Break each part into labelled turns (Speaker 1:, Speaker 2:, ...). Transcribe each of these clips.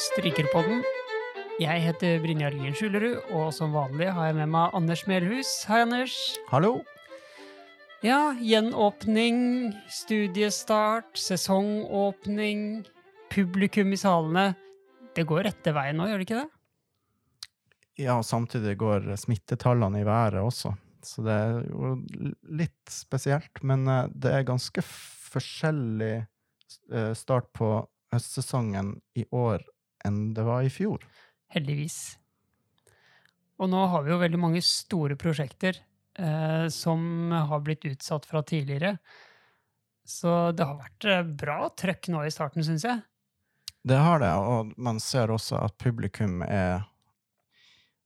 Speaker 1: Strykerpodden. Jeg heter Brynjar Lien Skjulerud, og som vanlig har jeg med meg Anders Melhus. Hei, Anders.
Speaker 2: Hallo.
Speaker 1: Ja, gjenåpning, studiestart, sesongåpning, publikum i salene. Det går rette veien nå, gjør det ikke det?
Speaker 2: Ja, samtidig går smittetallene i været også. Så det er jo litt spesielt. Men eh, det er ganske forskjellig eh, start på høstsesongen i år enn det var i fjor.
Speaker 1: Heldigvis. Og nå har vi jo veldig mange store prosjekter eh, som har blitt utsatt fra tidligere. Så det har vært eh, bra trøkk nå i starten, syns jeg.
Speaker 2: Det har det, og man ser også at publikum er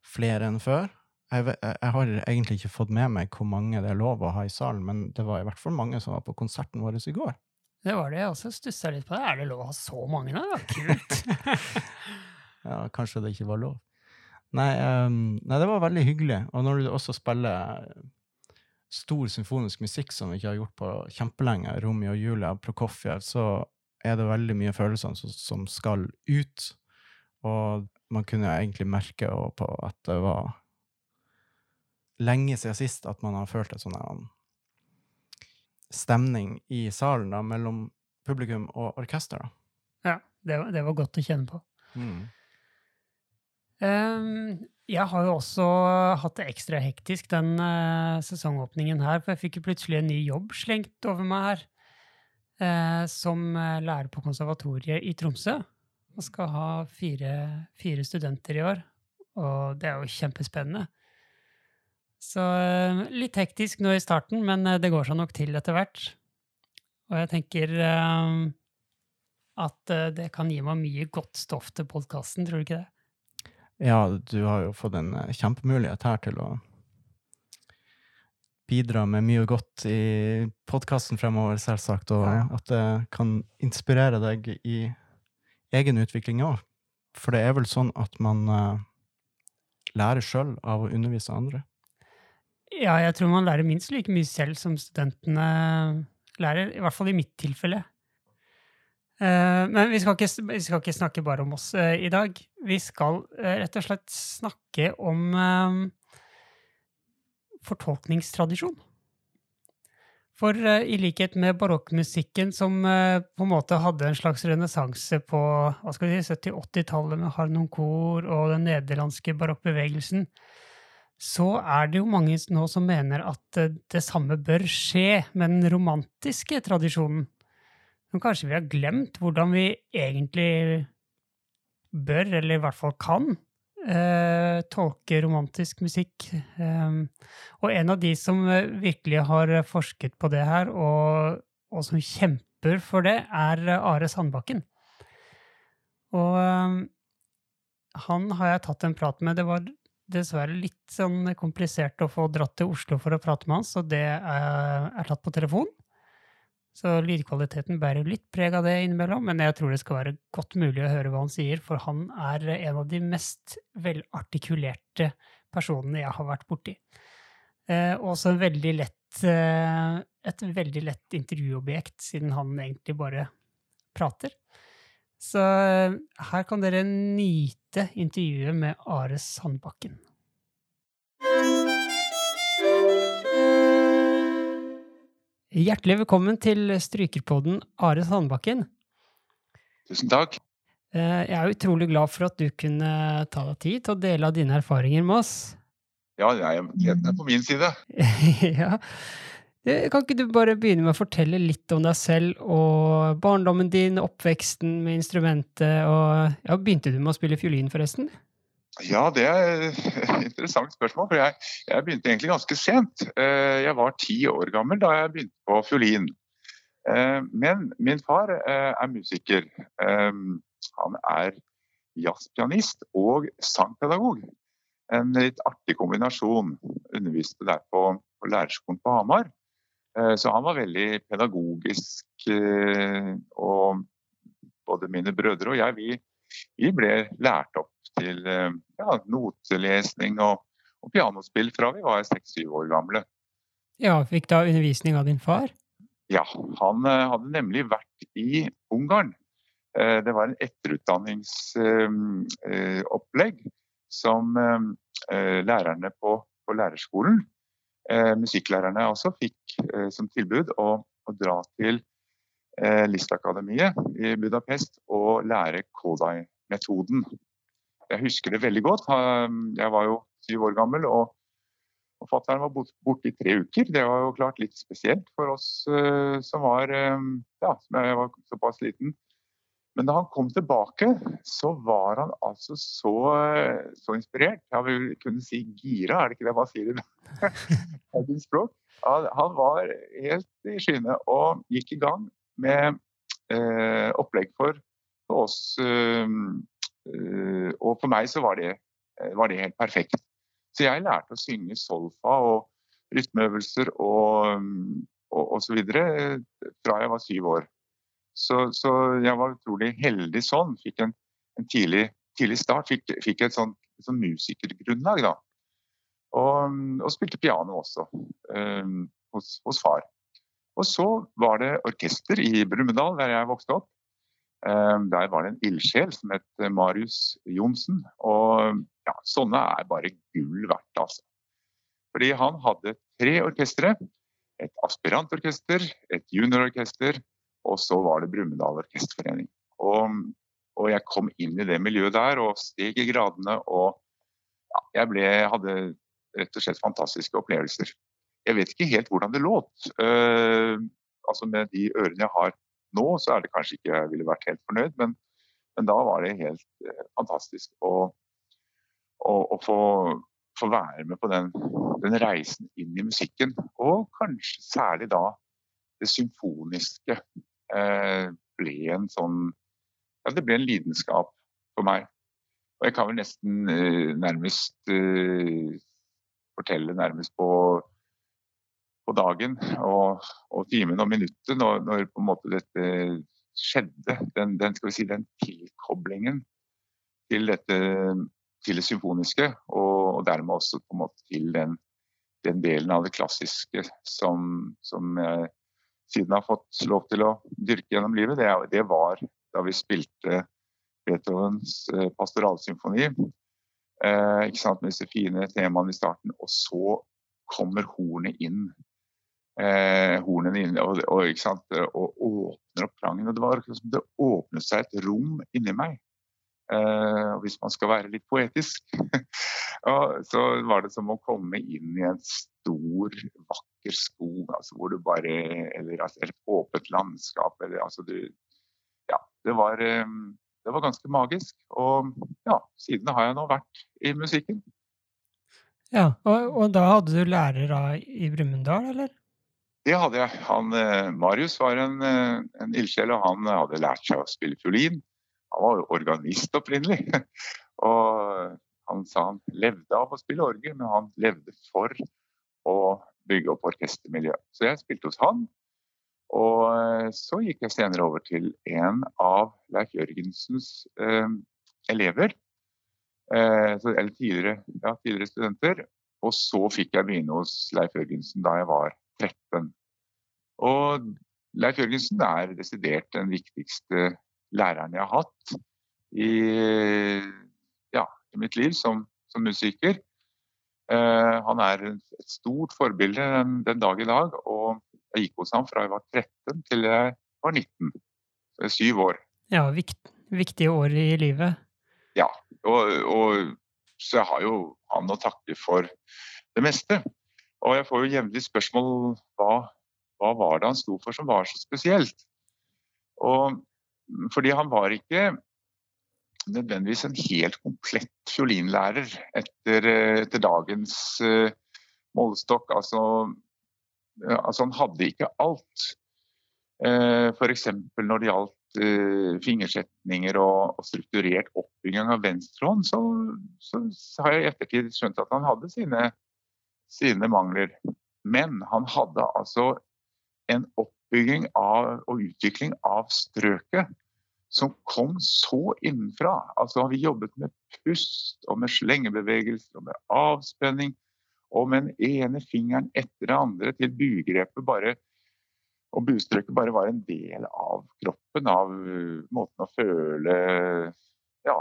Speaker 2: flere enn før. Jeg, jeg har egentlig ikke fått med meg hvor mange det er lov å ha i salen, men det var i hvert fall mange som var på konserten vår i går.
Speaker 1: Det var det jeg også stussa litt på. det. Er det lov å ha så mange nå? Det var kult.
Speaker 2: Ja, kanskje det ikke var lov. Nei, um, nei, det var veldig hyggelig. Og når du også spiller stor symfonisk musikk som vi ikke har gjort på kjempelenge, Romeo og Julia, Prokofjev, så er det veldig mye følelser som, som skal ut. Og man kunne egentlig merke på at det var lenge siden sist at man har følt et sånt stemning i salen da, mellom publikum og orkester. Da.
Speaker 1: Ja, det var, det var godt å kjenne på. Ehm, jeg har jo også hatt det ekstra hektisk den uh, sesongåpningen her, for jeg fikk jo plutselig en ny jobb slengt over meg her. Uh, som eh, lærer på konservatoriet i Tromsø. Og skal ha fire, fire studenter i år. Og det er jo kjempespennende. Så eh, litt hektisk nå i starten, men eh, det går seg nok til etter hvert. Og jeg tenker eh, at det kan gi meg mye godt stoff til podkasten, tror du ikke det?
Speaker 2: Ja, du har jo fått en kjempemulighet her til å bidra med mye godt i podkasten fremover, selvsagt, og
Speaker 1: Ja, ja.
Speaker 2: at det kan inspirere deg i egen utvikling òg. For det er vel sånn at man uh, lærer sjøl av å undervise andre.
Speaker 1: Ja, jeg tror man lærer minst like mye selv som studentene lærer, i hvert fall i mitt tilfelle. Eh, Men vi skal, ikke, vi skal ikke snakke bare om oss eh, i dag. Vi skal eh, rett og slett snakke om fortolkningstradisjon. For i likhet med barokkmusikken, som på en måte hadde en slags renessanse på si, 70-80-tallet med harnonkor og den nederlandske barokkbevegelsen, så er det jo mange nå som mener at eh, det samme bør skje med den romantiske tradisjonen. Men kanskje vi har glemt hvordan vi egentlig bør, eller i hvert fall kan, eh, tolke romantisk musikk. Eh, og en av de som eh, virkelig har forsket på det her, og, og som kjemper for det, er eh, Are Sandbakken. Og eh, han har jeg tatt en prat med. Det var dessverre litt sånn komplisert å få dratt til Oslo for å prate med han, så det er, tatt på telefon. Så lydkvaliteten bærer litt preg av det innimellom, men jeg tror det skal være godt mulig å høre hva han sier, for han er en av de mest velartikulerte personene jeg har vært borti. Eh, også veldig lett, eh, et veldig lett intervjuobjekt, siden han egentlig bare prater. Så eh, her kan dere nyte intervjuet med Are Sandbakken. Hjertelig velkommen til Strykerpodden, Are Sandbakken.
Speaker 3: Tusen takk.
Speaker 1: Eh, Jeg er utrolig glad for at du kunne ta deg tid til å dele av dine erfaringer med oss.
Speaker 3: Ja, jeg, gleden er på min side.
Speaker 1: ja. Eh, Kan ikke du bare begynne med å fortelle litt om deg selv og barndommen din, oppveksten med instrumentet og ja, Begynte du med å spille fiolin, forresten?
Speaker 3: Ja, det er et interessant spørsmål, for jeg, jeg begynte egentlig ganske sent. Eh, Jeg var ti år gammel da jeg begynte på fiolin. Eh, Men min far er musiker. Han er jazzpianist og sangpedagog. En litt artig kombinasjon. Underviste der på, på lærerskolen på Hamar. Eh, Så han var veldig pedagogisk. eh, Og både mine brødre og jeg, vi, vi ble lært opp til eh, ja, notelesning og, og pianospill fra vi var seks-syv år gamle.
Speaker 1: Ja, fikk da undervisning av din far?
Speaker 3: Ja, han hadde nemlig vært i Ungarn det var en etterutdanningsopplegg som lærerne på, på lærerskolen, musikklærerne også, fikk som tilbud å, å dra til Listakademiet i Budapest og lære Kodai-metoden. Jeg husker det veldig godt. Jeg var jo syv år gammel. og Forfatteren var borte i tre uker. Det var jo klart litt spesielt for oss uh, som var uh, ja, som jeg var såpass liten. Men da han kom tilbake, så var han altså så, så inspirert. Jeg vil kunne si gira, er det ikke det man sier i språk? Han, han var helt i skyene og gikk i gang med eh, opplegg for, for oss. og for meg så var det, var det helt perfekt. Så jeg lærte å synge solfa og rytmeøvelser og, og, og så videre fra jeg var syv år. Så, så, jeg var utrolig heldig sånn. Fikk en, en tidlig, tidlig, start. Fikk, fikk et sånn, sånn musikergrunnlag, da. Og, og, spilte piano også um, hos, hos, far. Og så var det orkester i Brumunddal, der jeg vokste opp. Um, der var det en ildsjel som het Marius Johnsen. Og ja, sånne er bare gull verdt, altså. Fordi han hadde tre orkestre. Et aspirantorkester, et juniororkester, og så var det Brumunddal Orkesterforening. Og, og, jeg kom inn i det miljøet der og steg i gradene og ja, jeg ble, hadde rett og slett fantastiske opplevelser. Jeg vet ikke helt hvordan det låt. Uh, altså Med de ørene jeg har nå, så er det kanskje ikke jeg ville vært helt fornøyd, men, men da var det helt uh, fantastisk. å, å, få, få, være med på den, den, reisen inn i musikken. Og kanskje særlig da det symfoniske ble en sånn Ja, det ble en lidenskap for meg. Og jeg kan vel nesten eh, nærmest eh, fortelle nærmest på, på dagen og, og, timen og minuttet når, når, på en måte dette skjedde. Den, den, skal vi si, den tilkoblingen til dette til det symfoniske, og, og dermed også på en måte til den, den delen av det klassiske som, som jeg siden har fått lov til å dyrke gjennom livet. Det, det var da vi spilte Beethovens eh, pastoralsymfoni. Eh, ikke sant, med disse fine temaene i starten. Og så kommer hornet inn. Eh, hornene inn og, og, og, åpner opp klangen. Og det var som det åpnet seg et rom inni meg. Uh, hvis man skal være litt poetisk. så var det som å komme inn i en stor, vakker skog altså, hvor du bare Eller altså, et åpent landskap. Eller, altså, du, ja, det var, um, det var ganske magisk. Og ja, siden har jeg nå vært i musikken.
Speaker 1: Ja, og, og da hadde du lærer da i Brumunddal, eller?
Speaker 3: Det hadde jeg. Han, uh, Marius var en, en ildsjel, og han hadde lært seg å spille fiolin. Han var jo organist opprinnelig. Og han sa han levde av å spille orgel, men han levde for å bygge opp orkestermiljøet. Så jeg spilte hos han. Og eh, så gikk jeg senere over til en av Leif Jørgensens eh, elever. Eh, eller tidligere, ja, tidligere, studenter. Og så fikk jeg begynne hos Leif Jørgensen da jeg var 13. Og Leif Jørgensen er desidert den viktigste lærerne jeg har hatt i, ja, i mitt liv som, som musiker. Uh, han er et stort forbilde den, den, dag i dag. Og jeg gikk hos ham fra jeg var 13 til jeg var 19. Så syv år.
Speaker 1: Ja, vikt, viktige år i livet.
Speaker 3: Ja. Og, og, så jeg har jo han å takke for det meste. Og jeg får jo jevnlig spørsmål hva, hva var det han sto for som var så spesielt. Og fordi han var ikke nødvendigvis en helt komplett fiolinlærer etter, etter dagens uh, målestokk. Altså, uh, altså, han hadde ikke alt. Uh, F.eks. når det gjaldt fingersetninger og, og, strukturert oppbygging av venstrehånd, så, så, har jeg i ettertid skjønt at han hadde sine, sine mangler. Men han hadde altså en opp oppbygging av, og utvikling av strøket som kom så innenfra. Altså, vi jobbet med pust og med slengebevegelser og med avspenning. Og med den ene fingeren etter det andre til bygrepet bare og bustrøket bare var en del av kroppen, av uh, måten å føle Ja,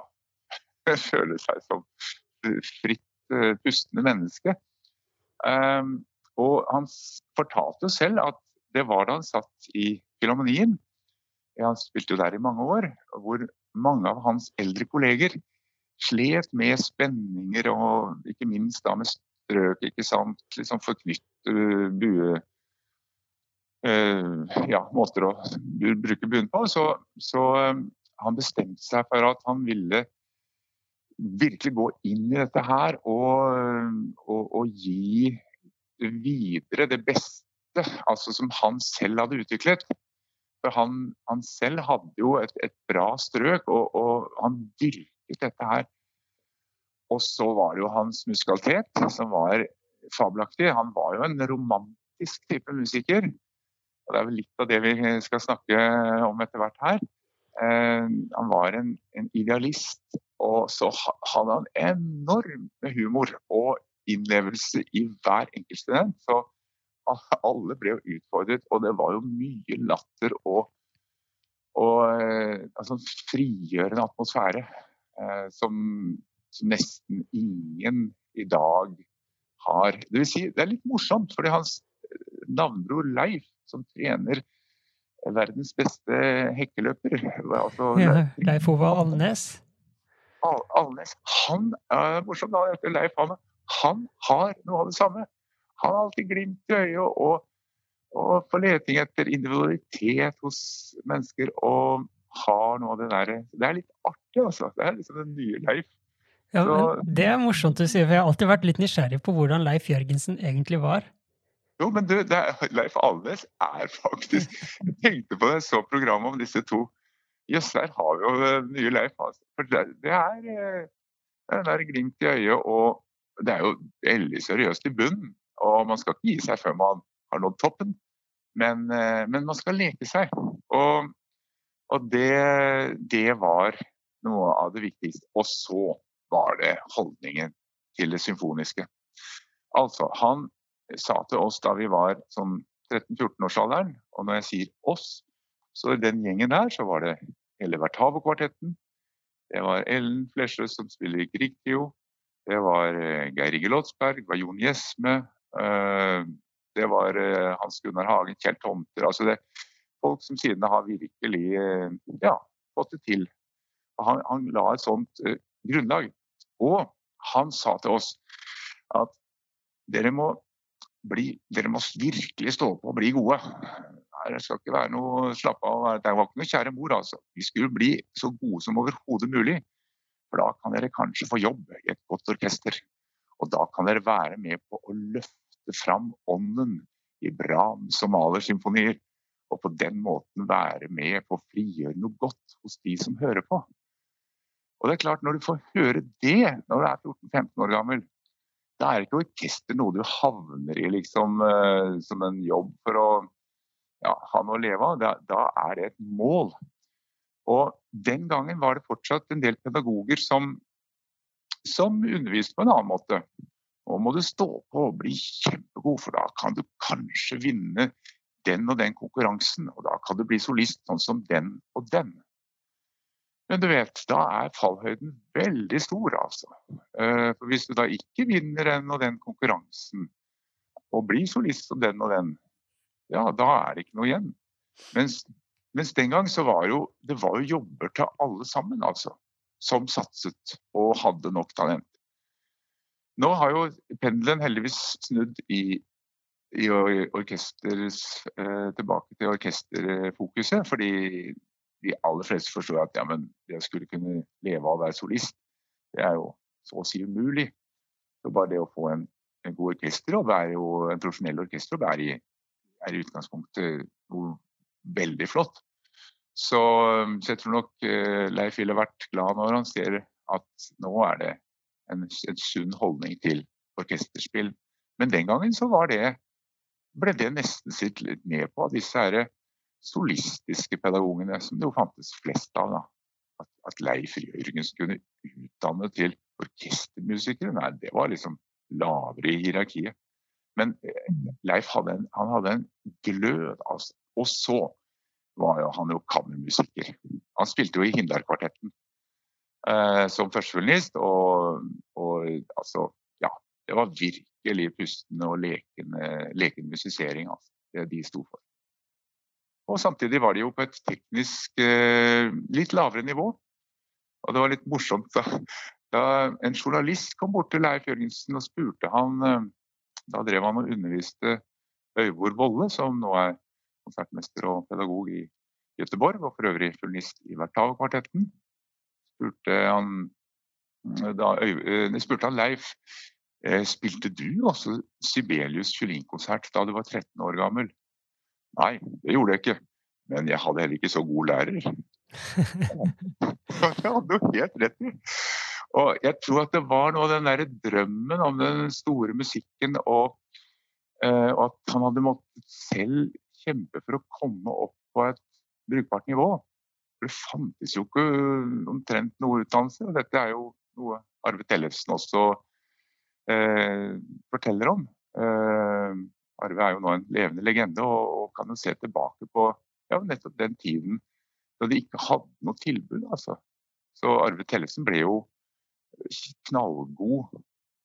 Speaker 3: føle seg som fritt uh, pustende menneske. Um, og han fortalte selv at det var da han satt i Filharmonien, han spilte jo der i mange år, hvor mange av hans eldre kolleger slet med spenninger og ikke minst da med strøk, ikke sant, liksom forknytte bue uh, ja, måter å bruke buen på. Så, så uh, han bestemte seg for at han ville virkelig gå inn i dette her og, og, og gi videre det beste altså som han selv hadde utviklet. For han, han selv hadde jo et, et bra strøk, og, og, han dyrket dette her. Og så var det jo hans musikalitet som var fabelaktig. Han var jo en romantisk type musiker. Og det er vel litt av det vi skal snakke om etter hvert her. Eh, han var en, en, idealist, og så hadde han enorm humor og innlevelse i hver enkelt student. Så alle ble jo utfordret, og det var jo mye latter og, og eh, altså, frigjørende atmosfære eh, som, som, nesten ingen i dag har. Det vil si, det er litt morsomt, fordi hans navnbror Leif, som trener verdens beste hekkeløper
Speaker 1: altså, ja, Leif Ova Alnes?
Speaker 3: Alnes. Han er morsom, da. Leif han, han har noe av det samme. Har alltid glimt i øyet og, og får leting etter individualitet hos mennesker. Og har noe av det der Det er litt artig, altså. Det er liksom den nye Leif.
Speaker 1: Ja, det er morsomt du sier, for jeg har alltid vært litt nysgjerrig på hvordan Leif Jørgensen egentlig var.
Speaker 3: Jo, men du, er, Leif Alves er faktisk Jeg tenkte på det, jeg så programmet om disse to. Jøss, der har vi jo nye Leif. Altså. For det, det er, eh, det er den glimt i øyet, og det er jo veldig seriøst i bunnen. Og man skal ikke gi seg før man har nådd toppen, men, eh, men man skal leke seg. Og, og det, det, var noe av det viktigste. Og så var det holdningen til det symfoniske. Altså, han sa til oss da vi var sånn 13-14-årsalderen, og når jeg sier oss, så i den gjengen der så var det hele Vertavo-kvartetten. Det var Ellen Flesjø som spiller i Grieg-trio. Det var eh, Geir Inge Lotsberg, det var Jon Gjesme, det var eh, Hans Gunnar Hagen, Kjell Tomter. altså det Folk som siden har virkelig eh, ja, fått det til. Han, han la et sånt uh, grunnlag. Og han sa til oss at dere må, bli, dere må virkelig stå på og bli gode. Det skal ikke være noe slapp av. Det var ikke noe kjære mor, altså. Vi skulle bli så gode som overhodet mulig. For da kan dere kanskje få jobb i et godt orkester. Og da kan dere være med på å løfte løfte fram ånden i Brahms og Malers symfonier. Og på den måten være med på å frigjøre noe godt hos de som hører på. Og det er klart, Når du får høre det når du er 14-15 år gammel, da er ikke orkester noe du havner i liksom, uh, som en jobb for å ja, ha noe å leve av. Da, da, er det et mål. Og Den gangen var det fortsatt en del pedagoger som, som underviste på en annen måte. Nå må du stå på og bli kjempegod, for da kan du kanskje vinne den og den konkurransen. Og da kan du bli solist sånn som den og den. Men du vet, da er fallhøyden veldig stor, altså. Eh, for hvis du da ikke vinner den og den konkurransen, og blir solist som den og den, ja, da er det ikke noe igjen. Mens, mens den gang så var jo det var jo jobber til alle sammen, altså. Som satset og hadde nok talent. Nå har jo pendelen heldigvis snudd i, i eh, tilbake til orkesterfokuset. Fordi de aller fleste forstår at ja, men å skulle kunne leve av å være solist, det er jo så å si umulig. Så bare det å få en, en god orkesterjobb er jo en profesjonell orkesterjobb er, er i utgangspunktet noe veldig flott. Så, så, jeg tror nok uh, Leif ville vært glad når han ser at nå er det en, en sunn holdning til orkesterspill. Men den gangen så var det, ble det nesten sitt litt med på av disse her solistiske pedagogene, som det jo fantes flest av. da. At, at Leif Jørgensen kunne utdanne til orkestermusikere, nei, det var liksom lavere i hierarkiet. Men eh, Leif hadde en, han hadde en glød. Altså. Og så var jo han jo kammermusiker. Han spilte jo i Hindar-kvartetten som førsteviolinist. Og, og, altså, ja, det var virkelig pustende og lekende, lekende musisering altså, det de sto for. Og samtidig var de jo på et teknisk eh, litt lavere nivå. Og det var litt morsomt da, da en journalist kom bort til Leif Jørgensen og spurte han eh, Da drev han og underviste Øyvor Volle, som nå er konsertmester og pedagog i Göteborg, og for øvrig fiolinist i Vertao-kvartetten. Spurte han, da, eh, spurte han Leif eh, spilte du også Sibelius fiolinkonsert da du var 13 år gammel. Nei, det gjorde jeg ikke. Men jeg hadde heller ikke så god lærer. det hadde du helt rett i. Og jeg tror at det var noe av den der drømmen om den store musikken, og, og at han hadde måttet selv kjempe for å komme opp på et brukbart nivå. For det fantes jo ikke omtrent noe utdannelse. og Dette er jo noe Arve Tellefsen også eh, forteller om. Eh, Arve er jo nå en levende legende og, og kan jo se tilbake på ja, nettopp den tiden da de ikke hadde noe tilbud. Altså. Så Arve Tellefsen ble jo knallgod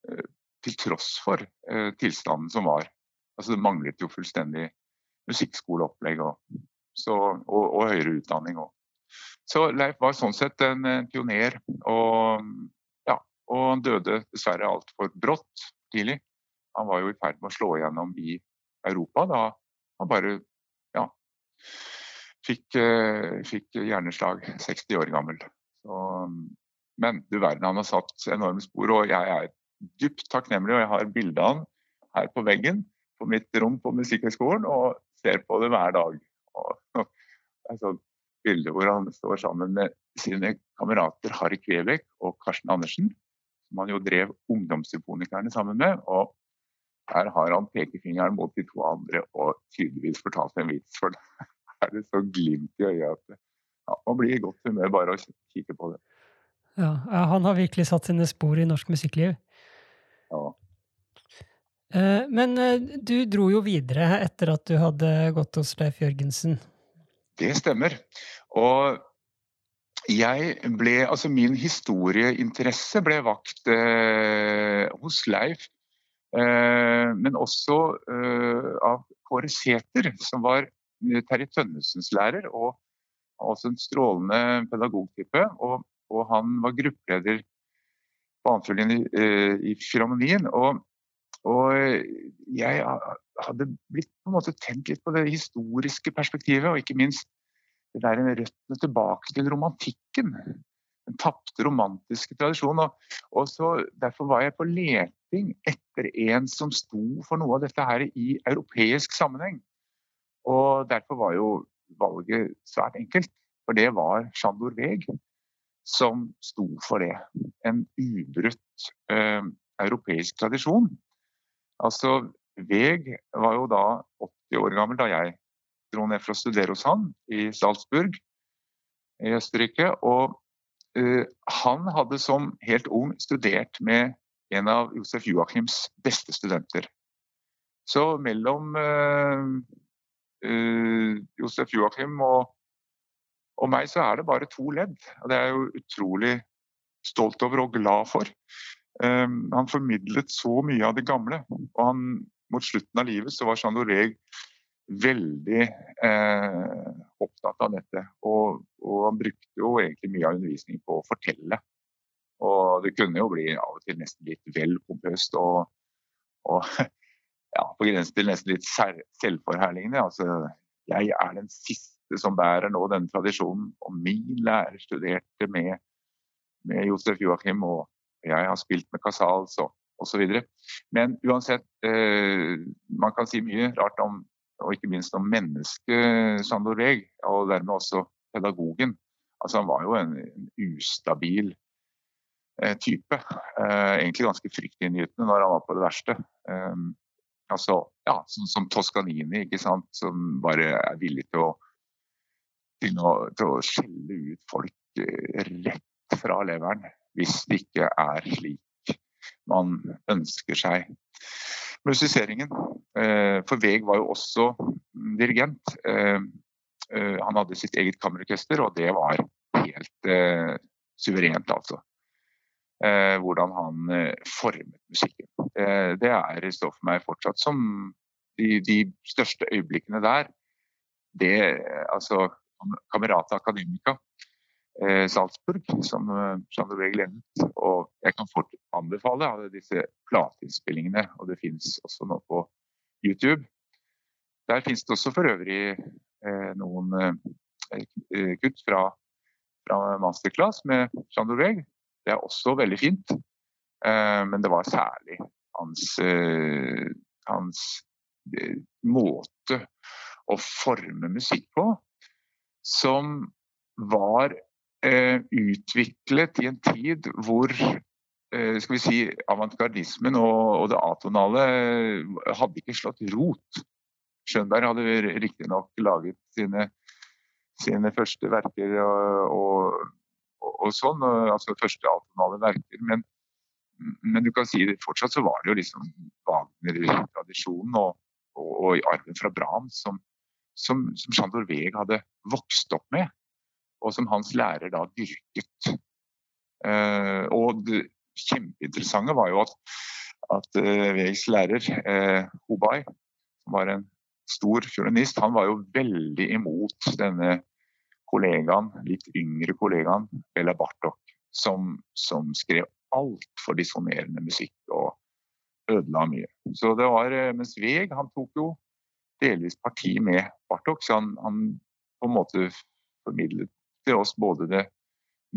Speaker 3: eh, til tross for eh, tilstanden som var. Altså, det manglet jo fullstendig musikkskoleopplegg og, og, og høyere utdanning. Og. Så Leif var sånn sett en, en pioner. Og, ja, og han døde dessverre altfor brått tidlig. Han var jo i ferd med å slå igjennom i Europa da han bare ja, fikk, uh, fikk hjerneslag 60 år gammel. Så, men du verden, han har satt enorme spor, og jeg er dypt takknemlig. Og jeg har bilde av han her på veggen på mitt rom på Musikkhøgskolen og ser på det hver dag. Og, sånn bilde hvor han står sammen med sine kamerater Harry Kvebekk og Karsten Andersen, som han jo drev Ungdomssymfonikerne sammen med. og her har han pekefingeren mot de to andre og tydeligvis fortalt en vits. For da er det så glimt i øyet at ja, man blir i godt humør bare å kikke på det.
Speaker 1: Ja, han har virkelig satt sine spor i norsk musikkliv.
Speaker 3: Ja.
Speaker 1: Eh, men eh, du dro jo videre etter at du hadde gått hos Leif Jørgensen.
Speaker 3: Det stemmer. Og jeg ble Altså min historieinteresse ble vakt eh, hos Leif Eh, men også eh, av Kåre Sæther, som var eh, Terje Tønnesens lærer, og også en strålende pedagogtype. Og, og han var gruppeleder på Amfjorden i, i Filharmonien. Og, jeg hadde blitt på en måte tent litt på det historiske perspektivet, og ikke minst det der røttene tilbake til romantikken den tapte romantiske tradisjonen. Og, og så, derfor var jeg på leting etter en som sto for noe av dette her i europeisk sammenheng. Og derfor var jo valget svært enkelt. For det var Sjandor Weg som sto for det. En ubrutt eh, europeisk tradisjon. Altså, Veg var jo da 80 år gammel da jeg dro ned for å studere hos han i Salzburg i Østerrike. Og uh, han hadde som helt ung studert med en av Josef Joachims beste studenter. Så mellom uh, uh, Josef Joachim og, og, meg så er det bare to ledd. Og det er jeg jo utrolig stolt over og glad for. Um, han formidlet så mye av det gamle. Og han, mot slutten av livet så var Jean Doreg veldig eh, opptatt av dette. Og, og, han brukte jo egentlig mye av undervisningen på å fortelle. Og det kunne jo bli av og til nesten litt vel pompøst og, og ja, på grensen til nesten litt selvforherligende. Altså, jeg er den siste som bærer nå denne tradisjonen, og min lærer studerte med, med Josef Joachim, og jeg har spilt med Casals og osv. Men uansett, eh, man kan si mye rart om og ikke minst om mennesket Sandor Reg, og dermed også pedagogen. Altså, han var jo en, en ustabil eh, type. Eh, egentlig ganske fryktinngytende når han var på det verste. Eh, altså, ja, som, som, Toscanini, ikke sant? som bare er villig til å, til å, til å skjelle ut folk rett fra leveren hvis det ikke er slik man ønsker seg. musiseringen. Eh, for Veg var jo også dirigent. Eh, han hadde sitt eget kammerorkester, og det var helt suverent, altså. Hvordan han formet musikken. Det er står for meg fortsatt som de, de største øyeblikkene der. Det, altså Kamerata Akademika eh, Salzburg, som Jean Doré glemt. Og jeg kan fort anbefale alle disse plateinnspillingene, og det finnes også nå på YouTube. Der finnes det også for øvrig eh, noen eh, kutt fra, fra, masterclass med Jean Doré. Det er også veldig fint, eh, men det var særlig hans, eh, hans eh, måte å forme musikk på som var eh, utviklet i en tid hvor eh, skal vi si, avantgardismen og, og, det atonale eh, hadde ikke slått rot. Schönberg hadde riktignok laget sine, sine, første verker og, og, og sånn, altså første atonale verker. Men, men, du kan si fortsatt så var det jo liksom Wagner-tradisjonen og, og, i arven fra Brahms som, som, som Chandor Weg hadde vokst opp med og som hans lærer da dyrket. Uh, og det kjempeinteressante var jo at, at Wegs lærer, uh, Hobay, som var en stor fiolinist, han var jo veldig imot denne kollegaen, litt yngre kollegaen, Bella Bartok, som, som skrev altfor disponerende musikk og ødela mye. Så det var, Mens Veg han tok jo delvis parti med Bartok, så han, han på en måte formidlet til oss både det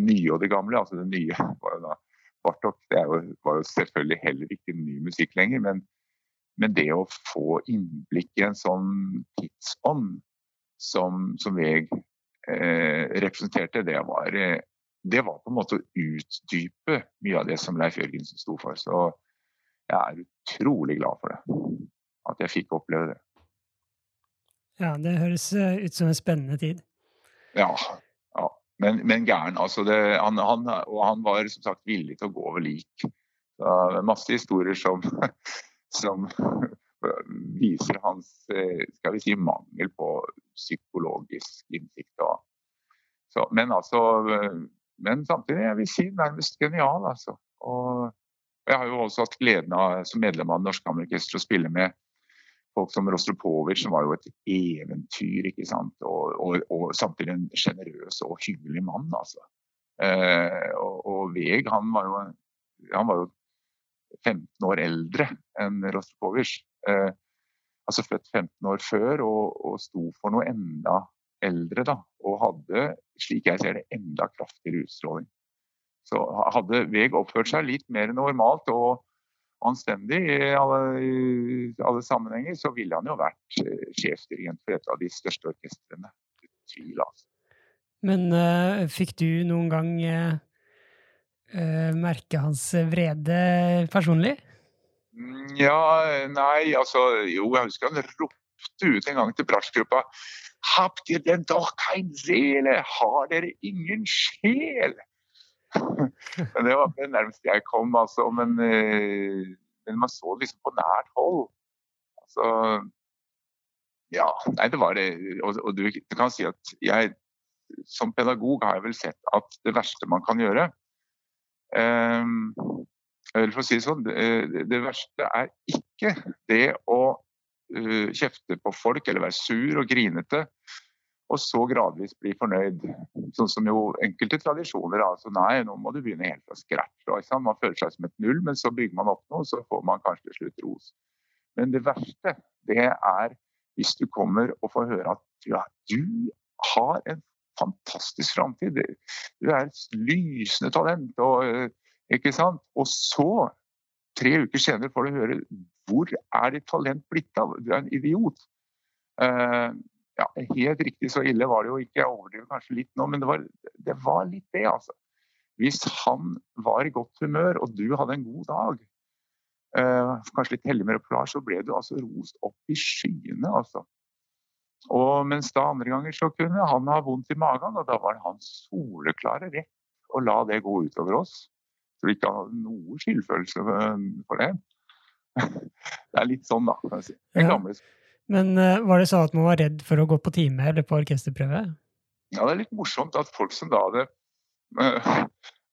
Speaker 3: nye og det gamle. Altså det nye var jo da Bartok. Det jo, var jo selvfølgelig heller ikke ny musikk lenger, men, men, det å få innblikk i en sånn tidsånd som, som Veg eh, representerte, det var, eh, det var på en måte å utdype mye av det som Leif Jørgensen sto for. Så jeg er utrolig glad for det. At jeg fikk oppleve det.
Speaker 1: Ja, det høres eh, ut som en spennende tid.
Speaker 3: Ja, men, men gæren. Altså det, han, han, og han var som sagt villig til å gå over lik. Så, masse historier som, som viser hans eh, skal vi si, mangel på psykologisk innsikt. Så, men, altså, men samtidig jeg vil si nærmest genial. Altså. Og jeg har jo også hatt gleden av som medlem av Det Norske å spille med folk som Rostropovitsj, som var jo et eventyr, ikke sant. Og, og, og samtidig en sjenerøs og hyggelig mann, altså. Eh, og, og, Veg, han var, jo, han var jo 15 år eldre enn Rostropovitsj. Eh, altså født 15 år før og, og sto for noe enda eldre, da. Og hadde, slik jeg ser det, enda kraftigere utstråling. Så hadde Veg oppført seg litt mer normalt og anstendig i alle, i alle, sammenhenger, så ville han jo vært uh, sjefsdirigent for et av de største orkestrene. Tvil, altså.
Speaker 1: Men uh, fikk du noen gang uh, merke hans vrede personlig?
Speaker 3: Mm, ja, nei, altså Jo, jeg husker han ropte ut en gang til bratsjgruppa Habt ihr denn doch kein Seele? Har dere ingen sjel? men det var det nærmeste jeg kom, altså. Men, eh, men man så det liksom på nært hold. Altså Ja, nei, det var det. Og, og du, du, kan si at jeg som pedagog har jeg vel sett at det verste man kan gjøre um, eller for å si det sånn, det, det verste er ikke det å uh, kjefte på folk eller være sur og grinete og så gradvis bli fornøyd. Sånn som jo enkelte tradisjoner. altså Nei, nå må du begynne helt fra scratch. Man føler seg som et null, men så bygger man opp noe, så får man kanskje til slutt ros. Men det verste, det er hvis du kommer og får høre at ja, du har en fantastisk framtid. Du er et lysende talent. Og, ikke sant? og så, tre uker senere, får du høre hvor er ditt talent blitt av? Du er en idiot. Ja, helt riktig så ille var det jo ikke. Jeg overdriver kanskje litt nå, men det var, det var, litt det, altså. Hvis han var i godt humør, og du hadde en god dag, eh, kanskje litt heldig med repertoar, så ble du altså rost opp i skyene, altså. Og mens da andre ganger så kunne han ha vondt i magen, og da var det hans soleklare rett å la det gå utover oss. Så vi ikke hadde noe skyldfølelse for det. det er litt sånn, da, kan jeg si. Den
Speaker 1: Ja. Men eh, var det sånn at man var redd for å gå på time eller på orkesterprøve?
Speaker 3: Ja, det er litt morsomt at folk som da hadde, eh,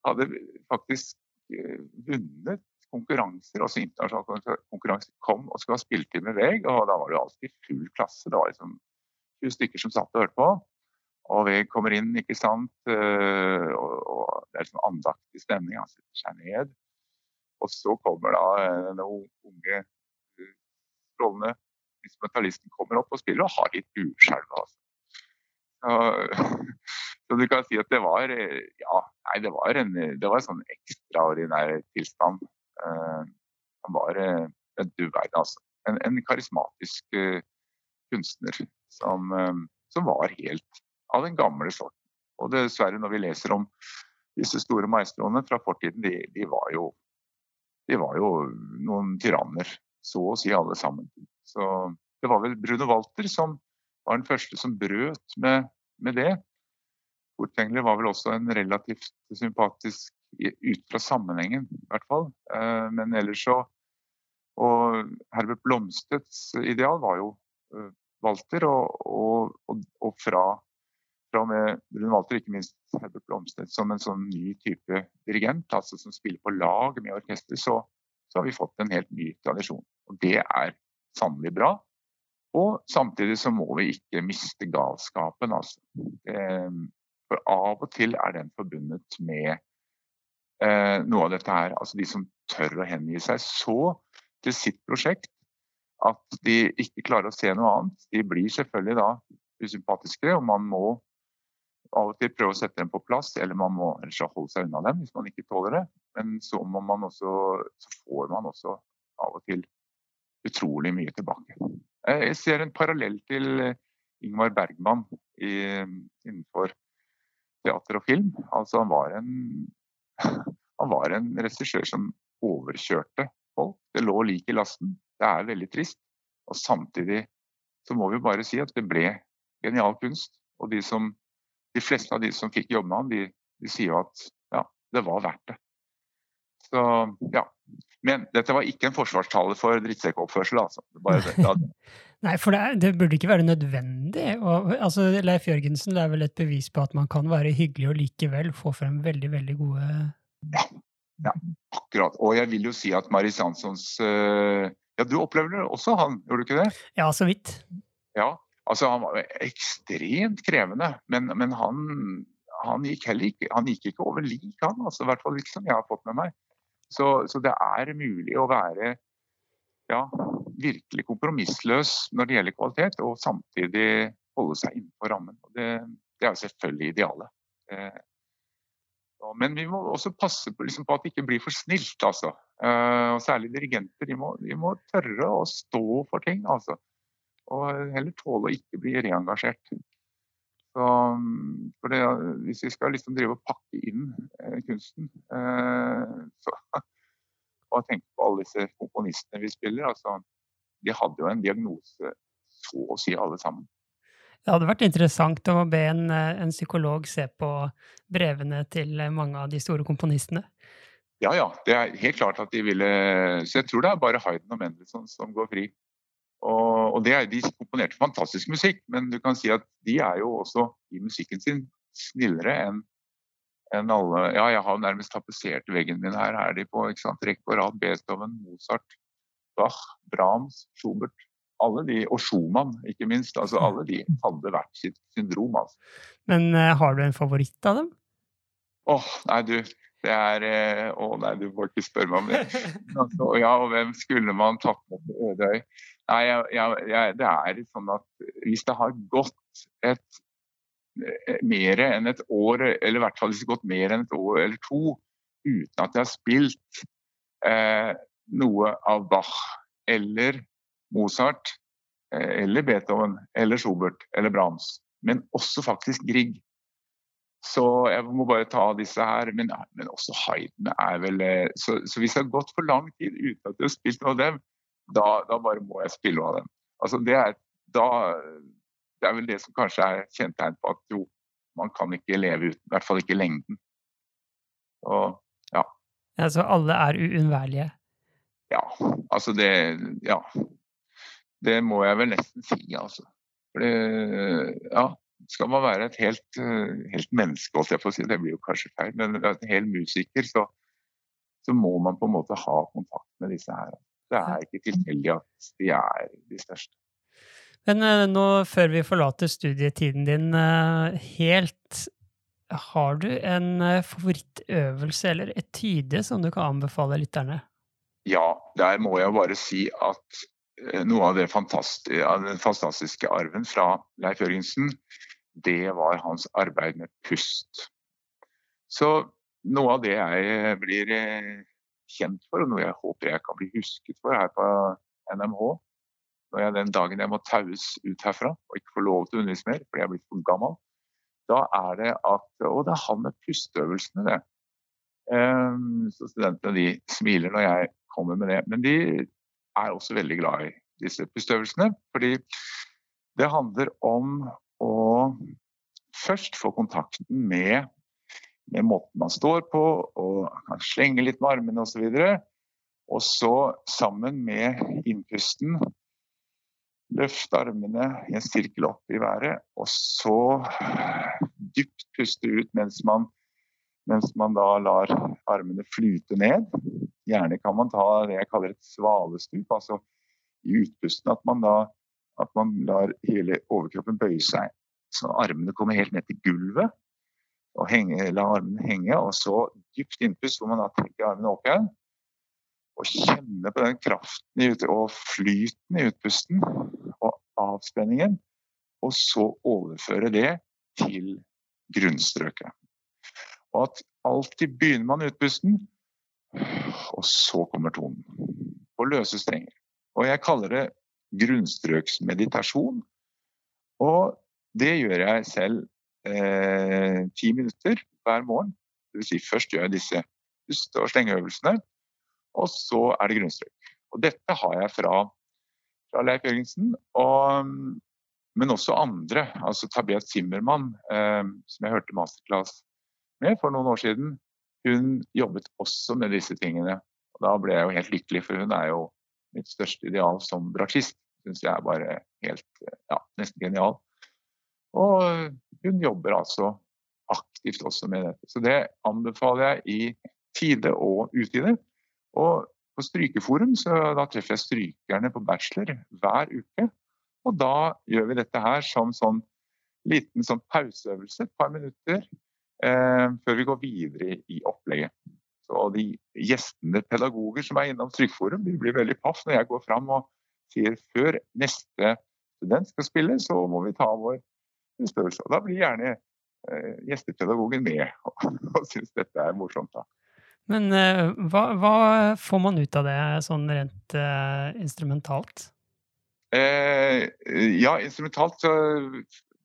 Speaker 3: hadde faktisk eh, vunnet konkurranser, også internasjonale konkurranser, kom og skulle ha med Veg, og da var det alltid full klasse. Det var liksom 20 stykker som satt og hørte på. Og Veg kommer inn, ikke sant. Og, og det er liksom andaktig stemning. Han setter seg ned. Og så kommer da noen unge, strålende instrumentalisten kommer opp og spiller og har litt uskjelv. Altså. Så, så du kan si at det var eh, ja, nei, det var en, det var en sånn ekstraordinær tilstand. Uh, han var uh, en du verden, altså. En, en karismatisk uh, kunstner som, eh, som var helt av den gamle sorten. Og dessverre, når vi leser om disse store maestroene fra fortiden, de, de, var jo, de var jo noen tyranner. Så å si alle sammen. Så det var vel Bruno Walter som var den første som brøt med, med det. Furtwängler var vel også en relativt sympatisk ut fra sammenhengen, i hvert fall. Eh, Men ellers så Og Herbert Blomstedts ideal var jo eh, Walter, og, og, og, fra, fra med Bruno Walter, ikke minst Herbert Blomstedt, som en sånn ny type dirigent, altså som spiller på lag med orkester, så, så har vi fått en helt ny tradisjon. Og det er sannelig bra. Og samtidig så må vi ikke miste galskapen, altså. For av og til er den forbundet med eh, noe av dette her. Altså de som tør å hengi seg så til sitt prosjekt at de ikke klarer å se noe annet. De blir selvfølgelig da usympatiske, og man må av og til prøve å sette dem på plass, eller man må ellers holde seg unna dem hvis man ikke tåler det. Men så, man også, så får man også av og til utrolig mye tilbake. Eh, Jeg ser en parallell til eh, Ingmar Bergman i, innenfor teater og film. Altså han var en, han var en regissør som overkjørte folk. Det lå lik i lasten. Det er veldig trist. Og samtidig så må vi bare si at det ble genial kunst. Og de, som, de fleste av de som fikk jobbe med han, de, de sier jo at ja, det var verdt det. Så ja. Men dette var ikke en forsvarstale for drittsekkoppførsel, altså.
Speaker 1: Nei, for det, er, det burde ikke være nødvendig. Og, altså, Leif Jørgensen det er vel et bevis på at man kan være hyggelig og likevel få frem veldig, veldig gode Ja,
Speaker 3: akkurat. Og jeg vil jo si at Maris Janssons eh, Ja, du opplever det også, han, gjorde du ikke det?
Speaker 1: Ja, så vidt.
Speaker 3: Ja. Altså, han var ekstremt krevende, men, men han, han gikk heller ikke Han gikk ikke over lik, han. Altså, I hvert fall ikke som jeg har fått med meg. Så, så det er mulig å være ja, virkelig kompromissløs når det gjelder kvalitet, og samtidig holde seg innenfor rammen. Det, det er jo selvfølgelig idealet. Eh, men vi må også passe på, liksom, på at det ikke blir for snilt. Altså. Eh, og særlig dirigenter. De må, de må tørre å stå for ting. Altså. Og heller tåle å ikke bli reengasjert. Så, for det, hvis vi skal liksom drive og pakke inn eh, kunsten eh, så, og tenke på alle disse komponistene vi spiller, altså, de hadde jo en diagnose, så å si alle sammen.
Speaker 1: Det hadde vært interessant å be en, eh, en psykolog se på brevene til mange av de store komponistene.
Speaker 3: Ja, ja. Det er helt klart at de ville Så jeg tror det er bare Hayden og Mendelssohn som går fri. Og, og det er, De komponerte fantastisk musikk, men du kan si at de er jo også i musikken sin snillere enn enn alle Ja, jeg har nærmest tapetsert veggen min her. Er de på ikke sant, rekke og rad? Beethoven, Mozart, Bach, Brahms, Schubert. Alle de, Og Schumann, ikke minst. altså Alle de hadde hvert sitt syndrom. altså.
Speaker 1: Men uh, har du en favoritt av dem?
Speaker 3: Åh, nei du. Det er eh, Å nei, du må ikke spørre meg om det. Altså, ja, og hvem skulle man tatt med til Ødøy? Nei, jeg, jeg, det er sånn at hvis det har gått et eh, mer enn et år, eller i hvert fall hvis det har gått mer enn et år eller to uten at jeg har spilt eh, noe av Bach eller Mozart eh, eller Beethoven eller Schubert eller Brahms, men også faktisk Grieg, så jeg må bare ta disse her. Men, men også Haydn er vel eh, så, så hvis jeg har gått for lang tid uten at jeg har spilt noe av dem, da, da bare må jeg spille noe av dem. Altså det er, da, det er vel det som kanskje er kjennetegn på at jo, man kan ikke leve uten, i hvert fall ikke lengden. Og,
Speaker 1: Altså, alle er uunnværlige.
Speaker 3: Ja, altså det Ja. Det må jeg vel nesten si, altså. For det, ja, skal man være et helt, helt menneske, holdt jeg på å si, det blir jo kanskje feil, men en hel musiker, så, så må man på en måte ha kontakt med disse her. Det er ikke tilfeldig at de er de største.
Speaker 1: Men uh, nå, før vi forlater studietiden din uh, helt, har du en favorittøvelse eller etyde som du kan anbefale lytterne?
Speaker 3: Ja, der må jeg bare si at noe av, fantastiske, av den fantastiske arven fra Leif Jørgensen, det var hans arbeid med pust. Så noe av det jeg blir kjent for, og noe jeg håper jeg kan bli husket for her på NMH, når jeg den dagen jeg må taues ut herfra og ikke får lov til å undervise mer fordi jeg er blitt for gammel, da er det at Og det er han med pusteøvelsene, det. Um, så studentene de smiler når jeg kommer med det. Men de er også veldig glad i disse pusteøvelsene. Fordi det handler om først få kontakten med, med måten man står på, og kan slenge litt med armene osv. Og, og så sammen med innpusten Løft armene i en sirkel opp i været, og så dypt puste ut mens man, mens man da lar armene flyte ned. Gjerne kan man ta det jeg kaller et svalestup, altså i utpusten at man da at man lar hele overkroppen bøye seg. Så armene kommer helt ned til gulvet. og henge, La armene henge, og så dypt innpust hvor man da trekker armene opp igjen og kjenne på den kraften og flyten i utpusten og avspenningen, og så overføre det til grunnstrøket. Og at alltid begynner man utpusten, og så kommer tonen. På løse strenger. Og jeg kaller det grunnstrøksmeditasjon. Og det gjør jeg selv eh, ti minutter hver morgen. Det vil si først gjør jeg disse puste- og slengeøvelsene. Og så er det grunnstrøk. Og dette har jeg fra, fra Leif Jørgensen, og, men også andre. Altså Tabea Zimmermann, eh, som jeg hørte masterclass med for noen år siden. Hun jobbet også med disse tingene. Og da ble jeg jo helt lykkelig, for hun er jo mitt største ideal som bratsjist. Syns jeg er bare helt ja, nesten genial. Og hun jobber altså aktivt også med dette. Så det anbefaler jeg i tide og utide. Og på Strykeforum så da treffer jeg strykerne på bachelor hver uke. Og da gjør vi dette her som sånn liten sånn pauseøvelse, et par minutter, eh, før vi går videre i opplegget. Så de gjestene pedagoger som er innom Strykeforum, de blir veldig paff når jeg går fram og sier før neste student skal spille, så må vi ta vår størrelse. Og da blir gjerne eh, gjestepedagogen med og, og syns dette er morsomt. da.
Speaker 1: Men eh, hva, hva, får man ut av det sånn rent eh, instrumentalt?
Speaker 3: Eh, ja, instrumentalt så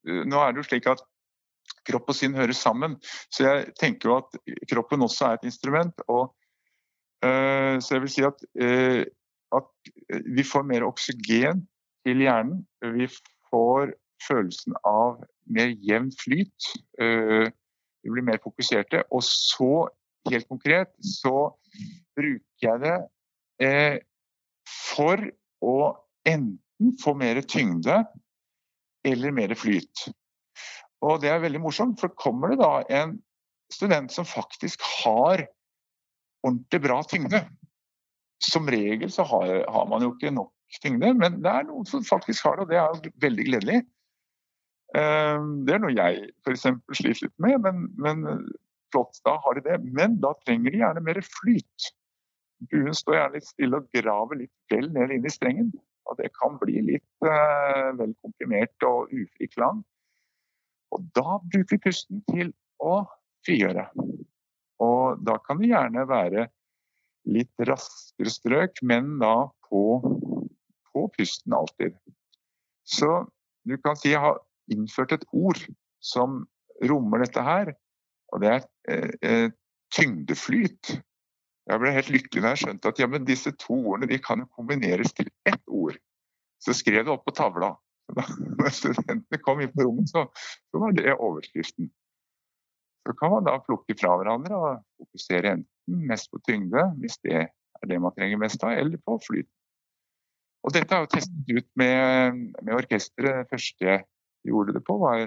Speaker 3: Nå er det jo slik at kropp og sinn hører sammen. Så jeg tenker jo at kroppen også er et instrument. Og, uh, så jeg vil si at, at vi får mer oksygen til hjernen. Vi får følelsen av mer jevn flyt. vi blir mer fokuserte. Og så helt konkret, så bruker jeg det eh, for å enten få mer tyngde eller mer flyt. Og det er veldig morsomt, for kommer det da en student som faktisk har ordentlig bra tyngde Som regel så har, har man jo ikke nok tyngde, men det er noen som faktisk har det, og det er veldig gledelig. Eh, det er noe jeg f.eks. sliter litt med, men, men flott, da har de det. Men da trenger de gjerne mer flyt. Buen står gjerne litt stille og graver litt vel ned inn i strengen. Og det kan bli litt uh, vel komprimert og ufri klang. Og da bruker vi pusten til å frigjøre. Og da kan det gjerne være litt raskere strøk, men da på, på pusten alltid. Så du kan si innført et ord som rommer dette her. Og det er eh, eh, tyngdeflyt. Jeg ble helt lykkelig da jeg skjønte at ja, disse to ordene de kan jo kombineres til ett ord. Så skrev jeg det opp på tavla. Da studentene kom inn på rommet, så, så, var det overskriften. Så kan man da plukke fra hverandre og fokusere enten mest på tyngde, hvis det er er det man trenger mest av, eller på flyt. Og dette har jo testet ut med, med orkesteret. Første gjorde det på, var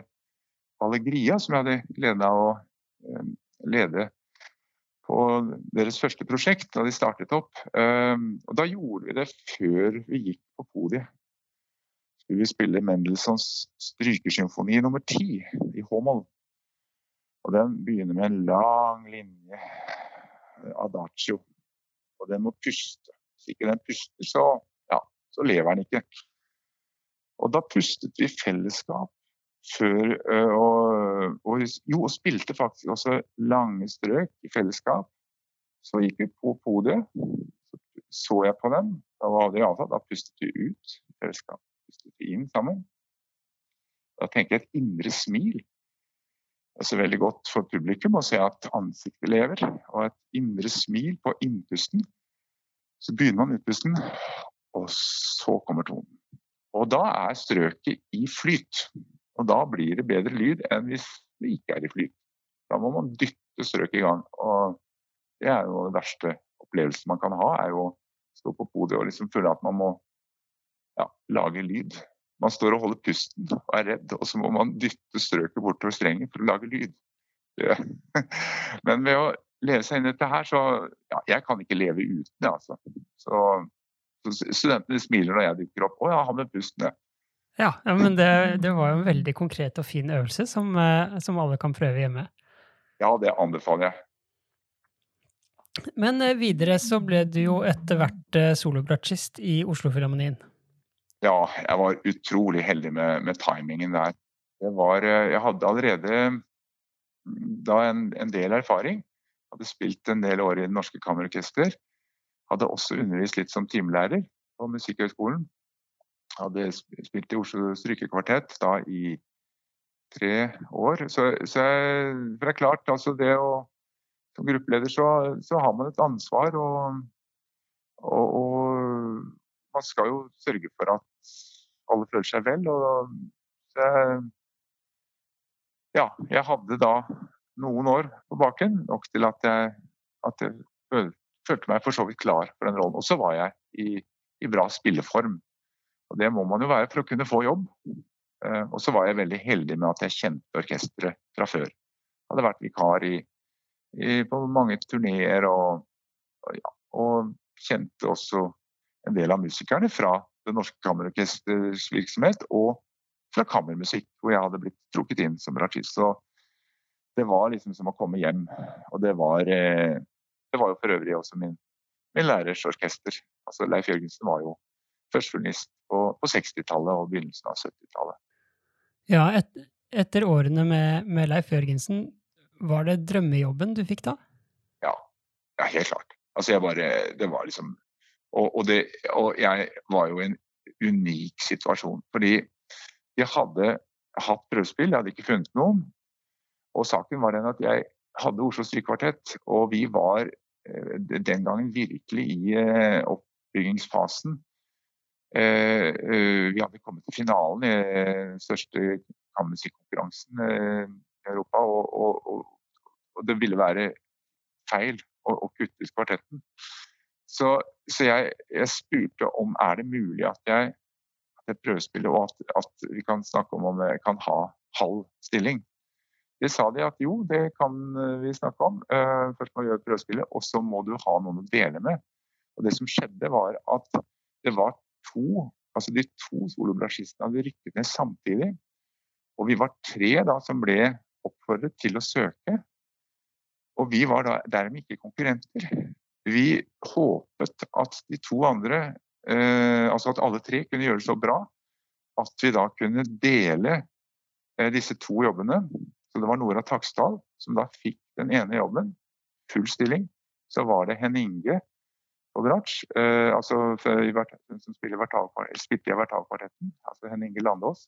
Speaker 3: Allegria, som jeg hadde gleden av å eh, lede på deres første prosjekt da de startet opp. Eh, og da gjorde vi det før vi gikk på podiet. Skulle vi spille Mendelssohns strykesymfoni nummer ti i H-moll. Og den begynner med en lang linje adagio. Og den må puste. Hvis ikke den puster, så, ja, så lever den ikke. Og da pustet vi fellesskap før og, og, jo, og spilte faktisk også lange strøk i fellesskap. Så gikk vi på podiet, så jeg på dem. Da var det avtalt, da pustet vi ut fellesskap. Pustet vi inn sammen. Da tenker jeg et indre smil Det er så veldig godt for publikum å se at ansiktet lever, og et indre smil på innpusten. Så begynner man utpusten, og så kommer tonen. Og da er strøket i flyt. Og da blir det bedre lyd enn hvis det ikke er i flyt. Da må man dytte strøket i gang. Og det er jo den verste opplevelsen man kan ha, er jo å stå på podiet og liksom føle at man må ja, lage lyd man står og holder pusten og er redd, og så må man dytte strøket bortover strengen for å lage lyd. Ja. Men ved å leve seg inn i dette her, så ja, Jeg kan ikke leve uten det, altså. Så, studentene smiler når jeg dukker opp. Å ja, han med pusten, ja.
Speaker 1: Ja, men det, det, var jo en veldig konkret og fin øvelse som, eh, som alle kan prøve hjemme.
Speaker 3: Ja, det anbefaler jeg.
Speaker 1: Men eh, videre så ble du jo etter hvert eh, solobratsjist i Oslofilharmonien
Speaker 3: ja, jeg var utrolig heldig med, med timingen der. Var, jeg hadde allerede mm, da en, en, del erfaring. Hadde spilt en del år i Det Norske Kammerorkester. Hadde også undervist litt som timelærer på Musikkhøgskolen. Hadde spilt i Oslo Strykekvartett da i tre år. Så, så jeg, for det er klart, altså det å Som gruppeleder så, så har man et ansvar. og, og, og man skal jo sørge for at alle føler seg vel. Og jeg, ja, jeg hadde da noen år på baken, nok til at jeg, at jeg følte meg for så vidt klar for den rollen. Og så var jeg i, i, bra spilleform. Og det må man jo være for å kunne få jobb. Eh, og så var jeg veldig heldig med at jeg kjente orkesteret fra før. Hadde vært vikar i, i, på mange turneer og, og, ja, og kjente også en del av musikerne fra Det Norske Kammerorkesters virksomhet og fra kammermusikk, hvor jeg hadde blitt trukket inn som artist. Så det var liksom som å komme hjem. Og det var, eh, det var jo for øvrig også min, min lærers orkester. Altså Leif Jørgensen var jo førstefullnist på, på 60-tallet og begynnelsen av 70-tallet.
Speaker 1: Ja, et, etter årene med, med, Leif Jørgensen, var det drømmejobben du fikk da?
Speaker 3: Ja, ja helt klart. Altså jeg bare, det var liksom og, og, det, og, jeg var jo i en unik situasjon. Fordi jeg hadde hatt prøvespill, jeg hadde ikke funnet noen. Og saken var den at jeg hadde Oslo Strykekvartett, og vi var eh, den gangen virkelig i eh, oppbyggingsfasen. Eh, vi hadde kommet til finalen i den største kammermusikkonkurransen i Europa, og, og, og, det ville være feil å, å kutte ut kvartetten. Så, så jeg, jeg, spurte om er det mulig at jeg, at jeg prøvespiller, og at, at, vi kan snakke om om jeg kan ha halv stilling. Det sa de at jo, det kan eh, vi snakke om. Uh, først må du gjøre prøvespillet, og så må du ha noen å dele med. Og Det som skjedde, var at det var to altså de to solobrassjistene hadde rykket ned samtidig. Og vi var tre da som ble oppfordret til å søke. Og vi var da dermed ikke konkurrenter. Vi håpet at de to andre, eh, altså at alle tre, kunne gjøre det så bra at vi da kunne dele eh, disse to jobbene. Så det var Nora Taksdal som da fikk den ene jobben, full stilling. Så var det Henninge på bratsj, eh, altså hun som spiller spilte i Vertalkvartetten, altså Henninge Landås.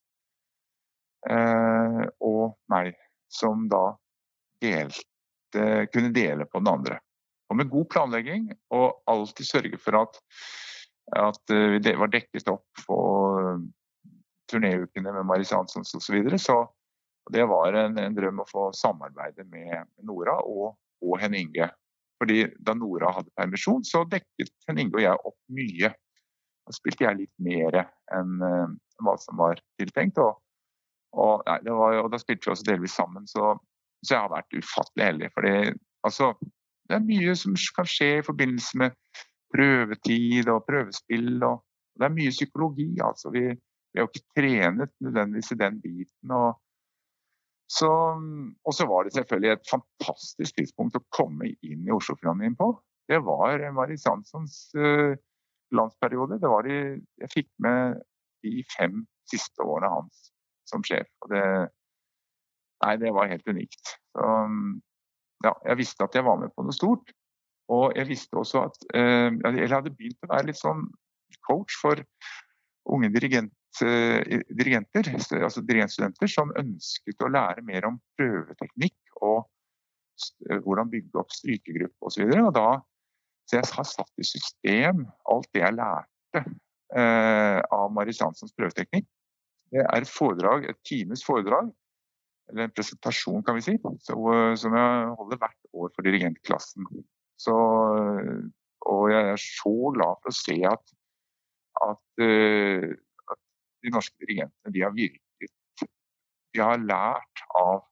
Speaker 3: Eh, og meg, som da delte, kunne dele på den andre. Og med god planlegging og alltid sørge for at, at vi det var dekket opp på eh, turnéukene med Maris Hanssons osv. Så, videre. så det var en, en, drøm å få samarbeide med Nora og, og Henninge. fordi da Nora hadde permisjon, så dekket Henninge Inge og jeg opp mye. Da spilte jeg litt mer enn uh, hva som var tiltenkt. Og, og, nei, var, og, da spilte vi også delvis sammen, så, så jeg har vært ufattelig heldig. fordi altså, det er mye som kan skje i forbindelse med prøvetid og prøvespill. og Det er mye psykologi. altså Vi, vi har jo ikke trenet nødvendigvis i den biten. og så, og så var det selvfølgelig et fantastisk tidspunkt å komme inn i Oslofilharmonien på. Det var Marit Sandsons uh, landsperiode. Det var de, jeg fikk med de fem siste årene hans som sjef. Og det, nei, det var helt unikt. Så, ja, jeg visste at jeg var med på noe stort. Og jeg visste også at uh, Jeg hadde begynt å være litt sånn coach for unge dirigent, uh, dirigenter, altså dirigentstudenter, som ønsket å lære mer om prøveteknikk og uh, hvordan bygge opp strykegruppe osv. Så så jeg har satt i system alt det jeg lærte av Maris Jansens prøveteknikk. Det er et foredrag, et times foredrag, eller en presentasjon kan vi si, så, som jeg holder hvert år for dirigentklassen. Så, og jeg er så glad for å se at at, eh, de norske dirigentene de har virket De har lært av,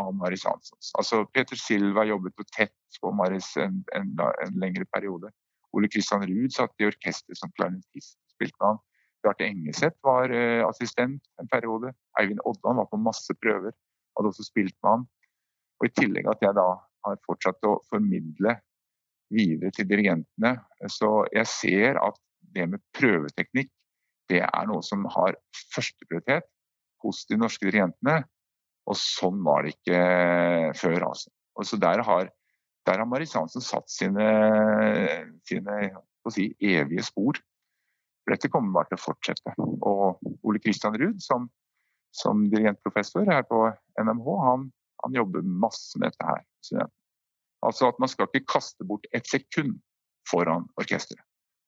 Speaker 3: av Maris Hansons. Altså, Peter Silva jobbet jo tett på Maris en, en, en, lengre periode. Ole Christian Ruud satt i orkester som klarinettist. spilte med han. Bjarte Engeseth var uh, assistent en periode. Eivind Oddan var på masse prøver, hadde også spilt med han. Og I tillegg at jeg da har fortsatt å formidle videre til dirigentene. Så jeg ser at det med prøveteknikk det er noe som har førsteprioritet hos de norske dirigentene. Og sånn var det ikke før. Altså. Og så der har, der har Maris Hansen satt sine, sine si, evige spor. Dette kommer bare til å fortsette. Og Ole Kristian Ruud, som, som dirigentprofessor her på NMH, han, han, jobber masse med dette her. Altså at man skal ikke kaste bort et sekund foran orkesteret.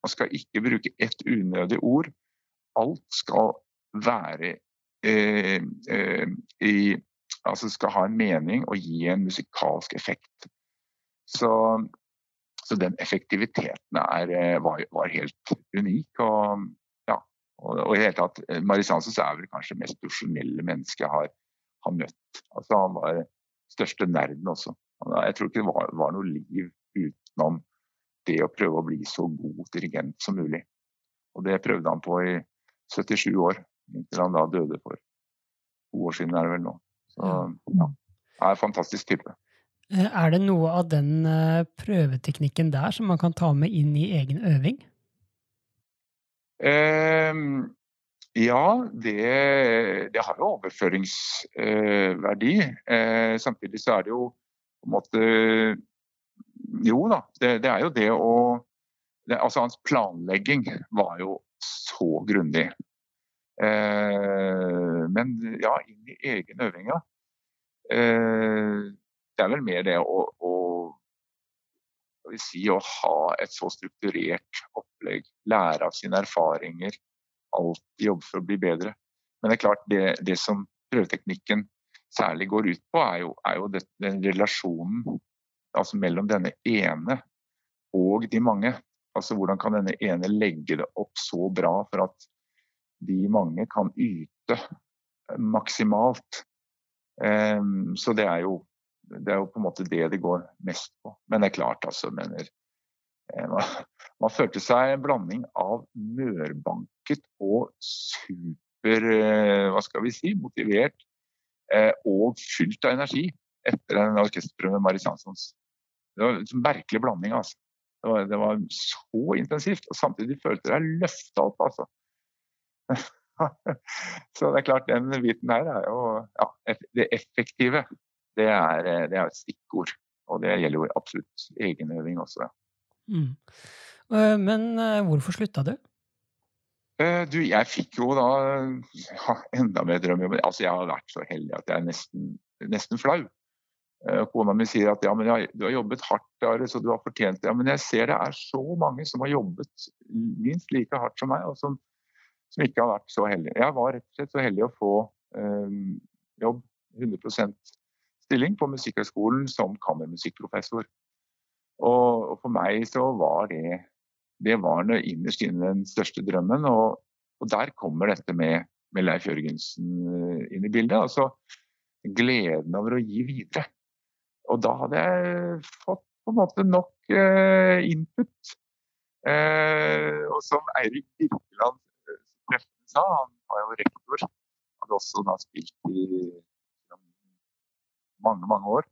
Speaker 3: Man skal ikke bruke ett unødig ord. Alt skal være eh, eh, i Altså skal ha en mening og gi en musikalsk effekt. Så, så den effektiviteten er, eh, var, var, helt unik. Og, ja, og, og i hele tatt, eh, Maris Hansens er vel kanskje det mest profesjonelle mennesket jeg har, har møtt. Altså, han var største nerden også. Jeg tror ikke det var, var noe liv utenom det å prøve å bli så god dirigent som mulig. Og det prøvde han på i 77 år, inntil han da døde for to år siden er det vel nå. Så ja, han er en fantastisk type.
Speaker 1: Eh, er det noe av den eh, prøveteknikken der som man kan ta med inn i egen øving?
Speaker 3: Eh, ja, det, det, har jo overføringsverdi. Eh, samtidig så er det jo på en måte jo da, det, det, er jo det å det, Altså hans planlegging var jo så grundig. Eh, men ja, inn i egen øving, ja. Eh, det er vel mer det å, å si, å ha et så strukturert opplegg. Lære av sine erfaringer. Alltid jobbe for å bli bedre. Men det er klart, det, det som prøveteknikken særlig går ut på, er jo, er jo det, den relasjonen altså mellom denne ene og de mange. Altså Hvordan kan denne ene legge det opp så bra for at de mange kan yte maksimalt. Um, så det er, jo, det er jo på en måte det det går mest på. Men det er klart, altså. Mener, eh, man, man følte seg en blanding av mørbanket og super eh, Hva skal vi si? Motivert eh, og fylt av energi etter en orkesterprøve med Maris Janssons. Det var en merkelig blanding. altså. Det var, det var, så intensivt, og samtidig følte jeg løfta opp. altså. så det er klart, den biten her er jo ja, Det effektive, det er, det er, et stikkord. Og det gjelder jo absolutt egenøving også.
Speaker 1: Mm. Eh, men eh, hvorfor slutta du?
Speaker 3: Eh, du, jeg fikk jo da ja, enda mer drømmejobb. Altså, jeg har vært så heldig at jeg er nesten, nesten flau. Eh, kona mi sier at ja, men jeg, du har jobbet hardt, der, så du har fortjent det. Ja, men jeg ser det er så mange som har jobbet minst like hardt som meg, og som, som ikke har vært så heldige. Jeg var rett og slett så heldig å få um, jobb, 100% stilling, på Musikkhøgskolen som kammermusikkprofessor. Og, og, for meg så var det det var innerst inne den største drømmen. Og, og der kommer dette med, med, Leif Jørgensen eh, inn i bildet. Altså gleden over å gi videre. Og da hadde jeg fått på en måte nok uh, input. Uh, og som Eirik Birkeland sa, han var jo rektor, hadde også da spilt i mange, mange år.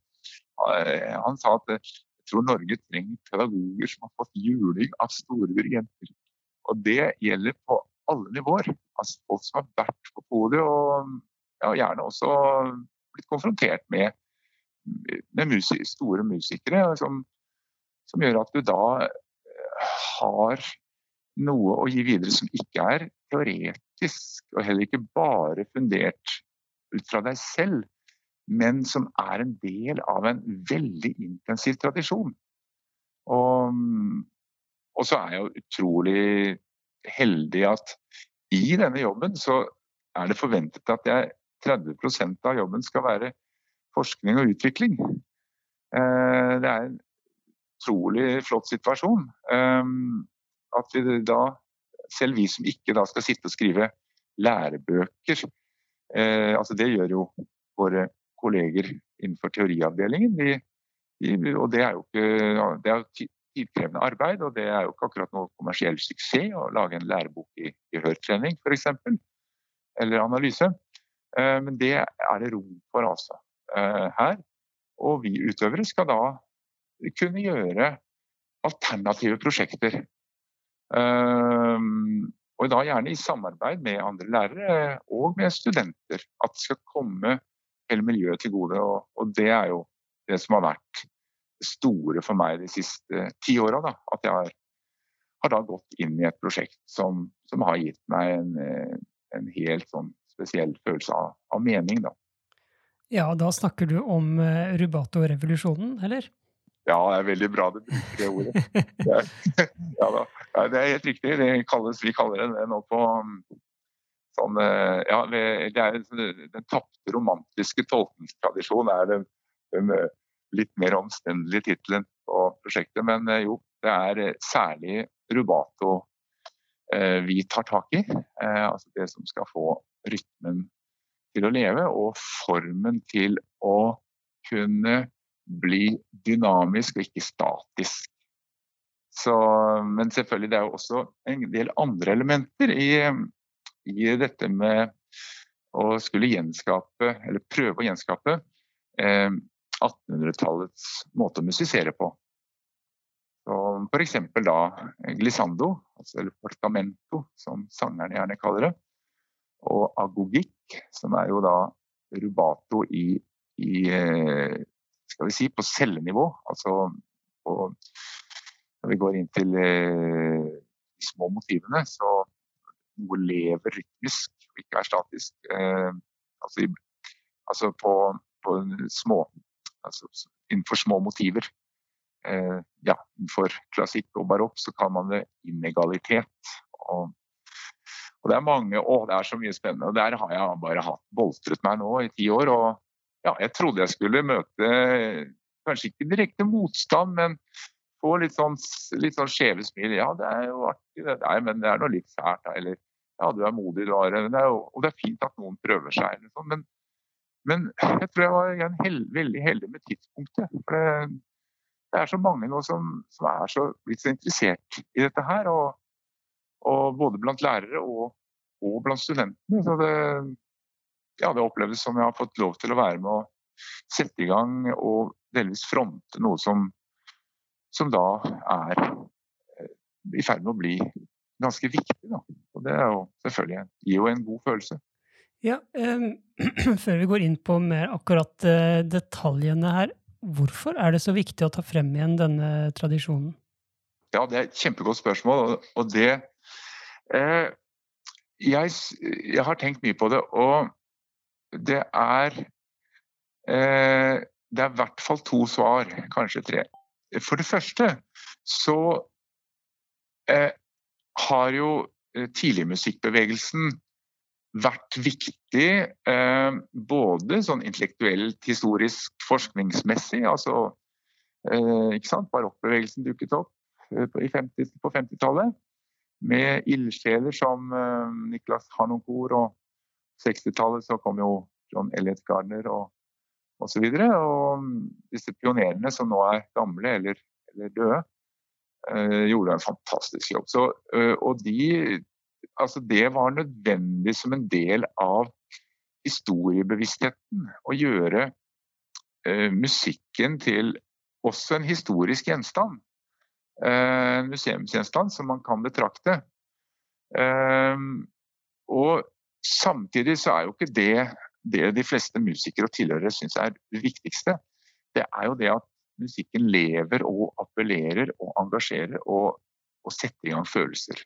Speaker 3: Uh, han sa at jeg tror Norge trenger pedagoger som har fått juling av store dirigenter. Og det gjelder på alle nivåer. Altså folk som har vært på podiet og ja, gjerne også blitt konfrontert med, med musik, store musikere, som, som, gjør at du da eh, har noe å gi videre som ikke er teoretisk, og heller ikke bare fundert ut fra deg selv, men som er en del av en veldig intensiv tradisjon. Og, og så er jeg jo utrolig heldig at i denne jobben så er det forventet at jeg, 30% av jobben skal være forskning og utvikling. Eh, det er en utrolig flott situasjon. Eh, at vi da, selv vi som ikke da skal sitte og skrive lærebøker, eh, altså det gjør jo våre kolleger innenfor teoriavdelingen. De, de, og det er jo ikke det er tidkrevende arbeid, og det er jo ikke akkurat noe kommersiell suksess å lage en lærebok i, i hørtrening f.eks. Eller analyse. Men det er det rom for altså her. Og vi utøvere skal da kunne gjøre alternative prosjekter. Eh, og da gjerne i samarbeid med andre lærere og med studenter. At det skal komme hele miljøet til gode. Og, det er jo det som har vært det store for meg de siste ti åra. At jeg har, har, da gått inn i et prosjekt som, som har gitt meg en, en helt sånn spesiell følelse av, av mening. Da.
Speaker 1: Ja, da snakker du om uh, Rubato-revolusjonen, eller?
Speaker 3: Ja, det er veldig bra du bruker det ordet. Det er, ja, det er helt riktig. Kalles, vi kaller det nå på sånn, eh, ja, det er Den tapte romantiske tolkningstradisjonen er den, den, eh, litt mer omstendelige tittelen på prosjektet. Men eh, jo, det er særlig rubato vi tar tak i. Altså det som skal få rytmen til å leve, og formen til å kunne bli dynamisk og ikke statisk. Så, men selvfølgelig det er jo også en del andre elementer i, i dette med å skulle gjenskape, eller prøve å gjenskape, eh, 1800-tallets måte å musisere på. F.eks. da glissando, altså, eller portamento, som sangerne gjerne kaller det. Og agogikk, som er jo da rubato i, i eh, skal vi si, på cellenivå. Altså på, når vi går inn til eh, de små motivene, så noe lever rytmisk og ikke er statisk. Eh, altså, altså på, på, små altså innenfor små motiver. Ja, innenfor klassikk og barokk så kan man det inegalitet. Og, og, det er mange Å, det er så mye spennende. Og der har jeg bare hatt boltret meg nå i ti år. Og ja, jeg trodde jeg skulle møte kanskje ikke direkte motstand, men få litt sånn, litt sånn skjeve smil. Ja, det er jo artig, det der, men det er noe litt sært. Eller ja, du er modig, du har det. Er jo, og det er fint at noen prøver seg. Liksom. Men, men, jeg tror jeg var held, veldig heldig med tidspunktet. For det, det er så mange nå som, som, er så blitt så interessert i dette her. Og, og både blant lærere og, og blant studentene. Så det, ja, det oppleves som jeg har fått lov til å være med å sette i gang og delvis fronte noe som som da er eh, i ferd med å bli ganske viktig. Da. Og det jo gir jo en god følelse.
Speaker 1: Ja, um, Før vi går inn på mer akkurat uh, detaljene her, hvorfor er det så viktig å ta frem igjen denne tradisjonen?
Speaker 3: Ja, det er et kjempegodt spørsmål, og det eh, jeg, jeg, har tenkt mye på det, og det er eh, Det er i hvert fall to svar, kanskje tre. For det første så eh, har jo eh, tidligmusikkbevegelsen vært viktig eh, både sånn intellektuelt, historisk, forskningsmessig. altså? Barokkbevegelsen dukket opp på 50-tallet. Med ildsjeler som Niklas Harnoncourt. Og 60-tallet så kom jo John Elliot Gardner og osv. Og, og disse pionerene som nå er gamle eller, eller døde, gjorde en fantastisk jobb. Så, og de altså det var nødvendig som en del av historiebevisstheten å gjøre eh, musikken til også en historisk gjenstand. Eh, museumsgjenstand som man kan betrakte. Eh, og samtidig så er jo ikke det det de fleste musikere og tilhørere syns er det viktigste. Det er jo det at musikken lever og appellerer og engasjerer og, og setter i gang følelser.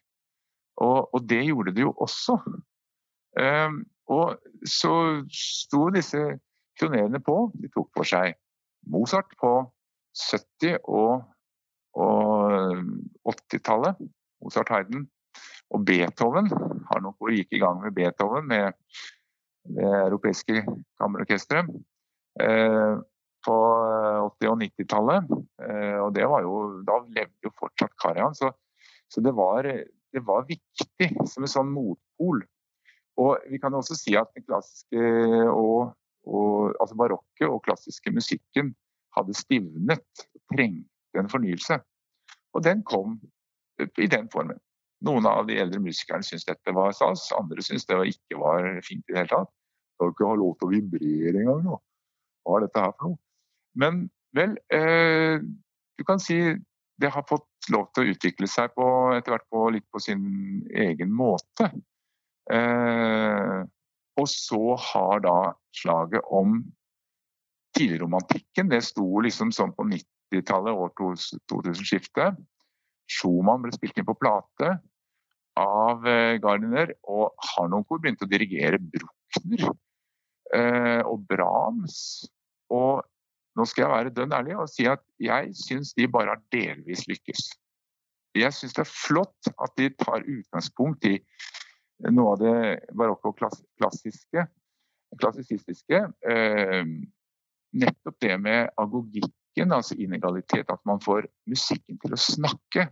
Speaker 3: Og, og det gjorde det jo også. Um, og så sto disse pionerene på. De tok for seg Mozart på 70- og, og 80-tallet. Mozart Heiden Og Beethoven har nok hvor gikk i gang med Beethoven med det europeiske kammerorkesteret. Eh, på 80- og 90-tallet. Eh, og det var jo, da levde jo fortsatt Karajan. Så, så det var det var viktig som en sånn motpol. Og vi kan også si at den klassiske og, og, altså barokket og klassiske musikken hadde stivnet, trengte en fornyelse. Og den kom i den formen. Noen av de eldre musikerne syntes dette var stas, andre syntes det ikke var fint i det hele tatt. Skal ikke ha lov til å vibrere engang nå. Hva er dette her for noe? Men vel, eh, du kan si det har fått lov til å utvikle seg på, etter hvert på, litt på sin egen måte. Eh, og så har da slaget om tidligromantikken Det sto liksom sånn på 90-tallet, år 2000-skiftet. Schumann ble spilt inn på plate av eh, Gardiner, og Harnoncourt begynte å dirigere Bruckner eh, og Brahms. Og nå skal jeg være dønn ærlig og si at jeg syns de bare har delvis lykkes. Jeg syns det er flott at de tar utgangspunkt i noe av det barokke og klassiske, klassisistiske. Eh, nettopp det med agogikken, altså inegalitet, at man får musikken til å snakke.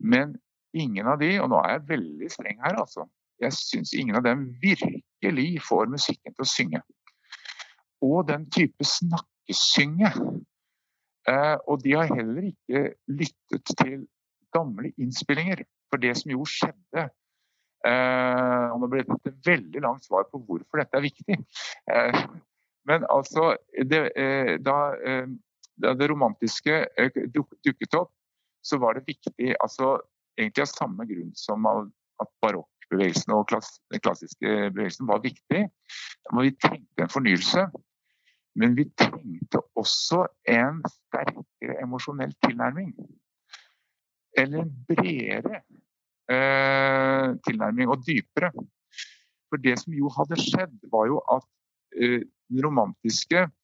Speaker 3: Men ingen av de, og nå er jeg veldig streng her, altså, jeg syns ingen av dem virkelig får musikken til å synge. Og den type snakkesynge. Eh, og de har heller ikke lyttet til gamle innspillinger. For det som jo skjedde eh, og Nå ble dette et veldig langt svar på hvorfor dette er viktig. Eh, men altså det, da, da, det romantiske dukket opp, så var det viktig altså egentlig av samme grunn som at barokkbevegelsen og den klassiske bevegelsen var viktig. Vi trengte en fornyelse. Men vi trengte også en sterkere emosjonell tilnærming. Eller en bredere eh, tilnærming, og dypere. For det som jo hadde skjedd, var jo at eh, den romantiske eh,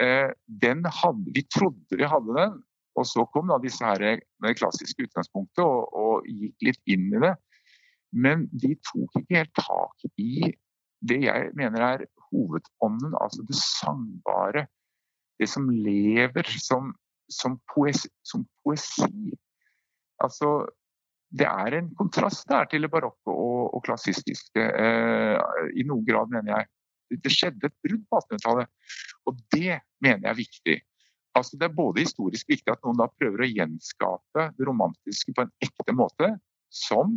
Speaker 3: hadde, Vi trodde vi hadde den, og så kom da disse her det klassiske utgangspunktet og, og gikk litt inn i det. Men de tok ikke helt tak i det jeg mener er hovedånden, altså det sangbare. Det som lever som, som, poesi, som poesi. Altså, det er en kontrast der til det barokke og, og klassistiske. Eh, I noen grad, mener jeg. Det skjedde et brudd på 1800-tallet, og det mener jeg er viktig. Altså, det er både historisk viktig at noen da prøver å gjenskape det romantiske på en ekte måte, som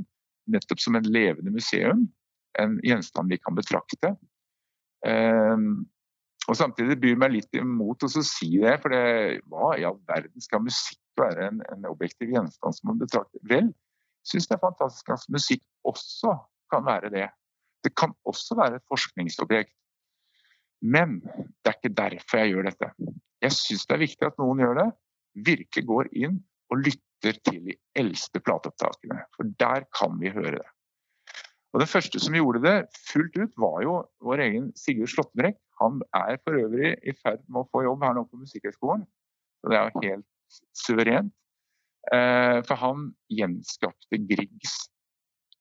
Speaker 3: nettopp som en levende museum, en gjenstand vi kan betrakte. Um, og Samtidig byr meg litt imot å si det, for det, hva i all verden skal musikk være en, en objektiv gjenstand som man betrakter? Vel, syns det er fantastisk at musikk også kan være det. Det kan også være et forskningsobjekt. Men det er ikke derfor jeg gjør dette. Jeg syns det er viktig at noen gjør det. Virkelig går inn og lytter til de eldste plateopptakene. For der kan vi høre det. Og Den første som gjorde det fullt ut, var jo vår egen Sigurd Slåttebrekk. Han er for øvrig i ferd med å få jobb her nå på Musikkhøgskolen, så det er jo helt suverent. Eh, for han gjenskapte Griegs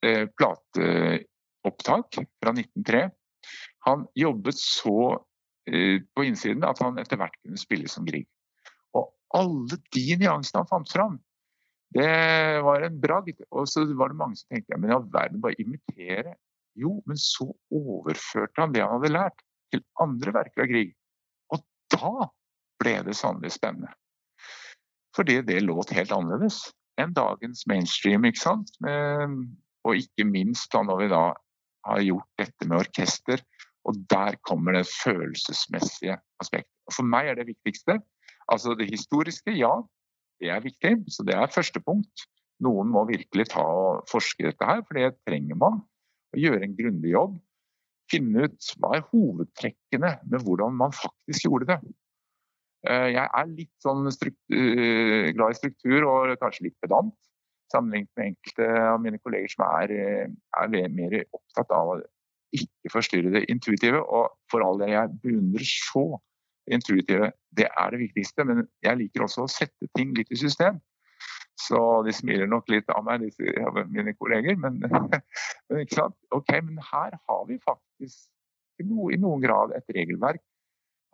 Speaker 3: eh, plateopptak fra 1903. Han jobbet så eh, på innsiden at han etter hvert kunne spille som Grieg. Og alle de nyansene han fant fram, det var en bragd. Og så var det mange som tenkte ja, men i all verden, bare imitere. Jo, men så overførte han det han hadde lært, til andre verker av Grieg. Og da ble det sannelig spennende. Fordi det låt helt annerledes enn dagens mainstream. ikke sant? og ikke minst da når vi da har gjort dette med orkester. Og der kommer det følelsesmessige aspektet. For meg er det viktigste. Altså det historiske, ja, det er viktig. Så det er første punkt. Noen må virkelig ta og forske dette her, for det trenger man. Å gjøre en grundig jobb. Finne ut hva er hovedtrekkene med hvordan man faktisk gjorde det. Eh, jeg er litt sånn struktur, glad i struktur og kanskje litt pedant sammenlignet med enkelte av mine kolleger som er, eh, er mer opptatt av ikke forstyrre det intuitive. Og for all del, jeg beundrer så intuitive. Det er det viktigste. Men jeg liker også å sette ting litt i system. Så de smiler nok litt av meg, disse, mine kolleger. Men, men, ikke sant? Ok, men her har vi faktisk i noen grad et regelverk.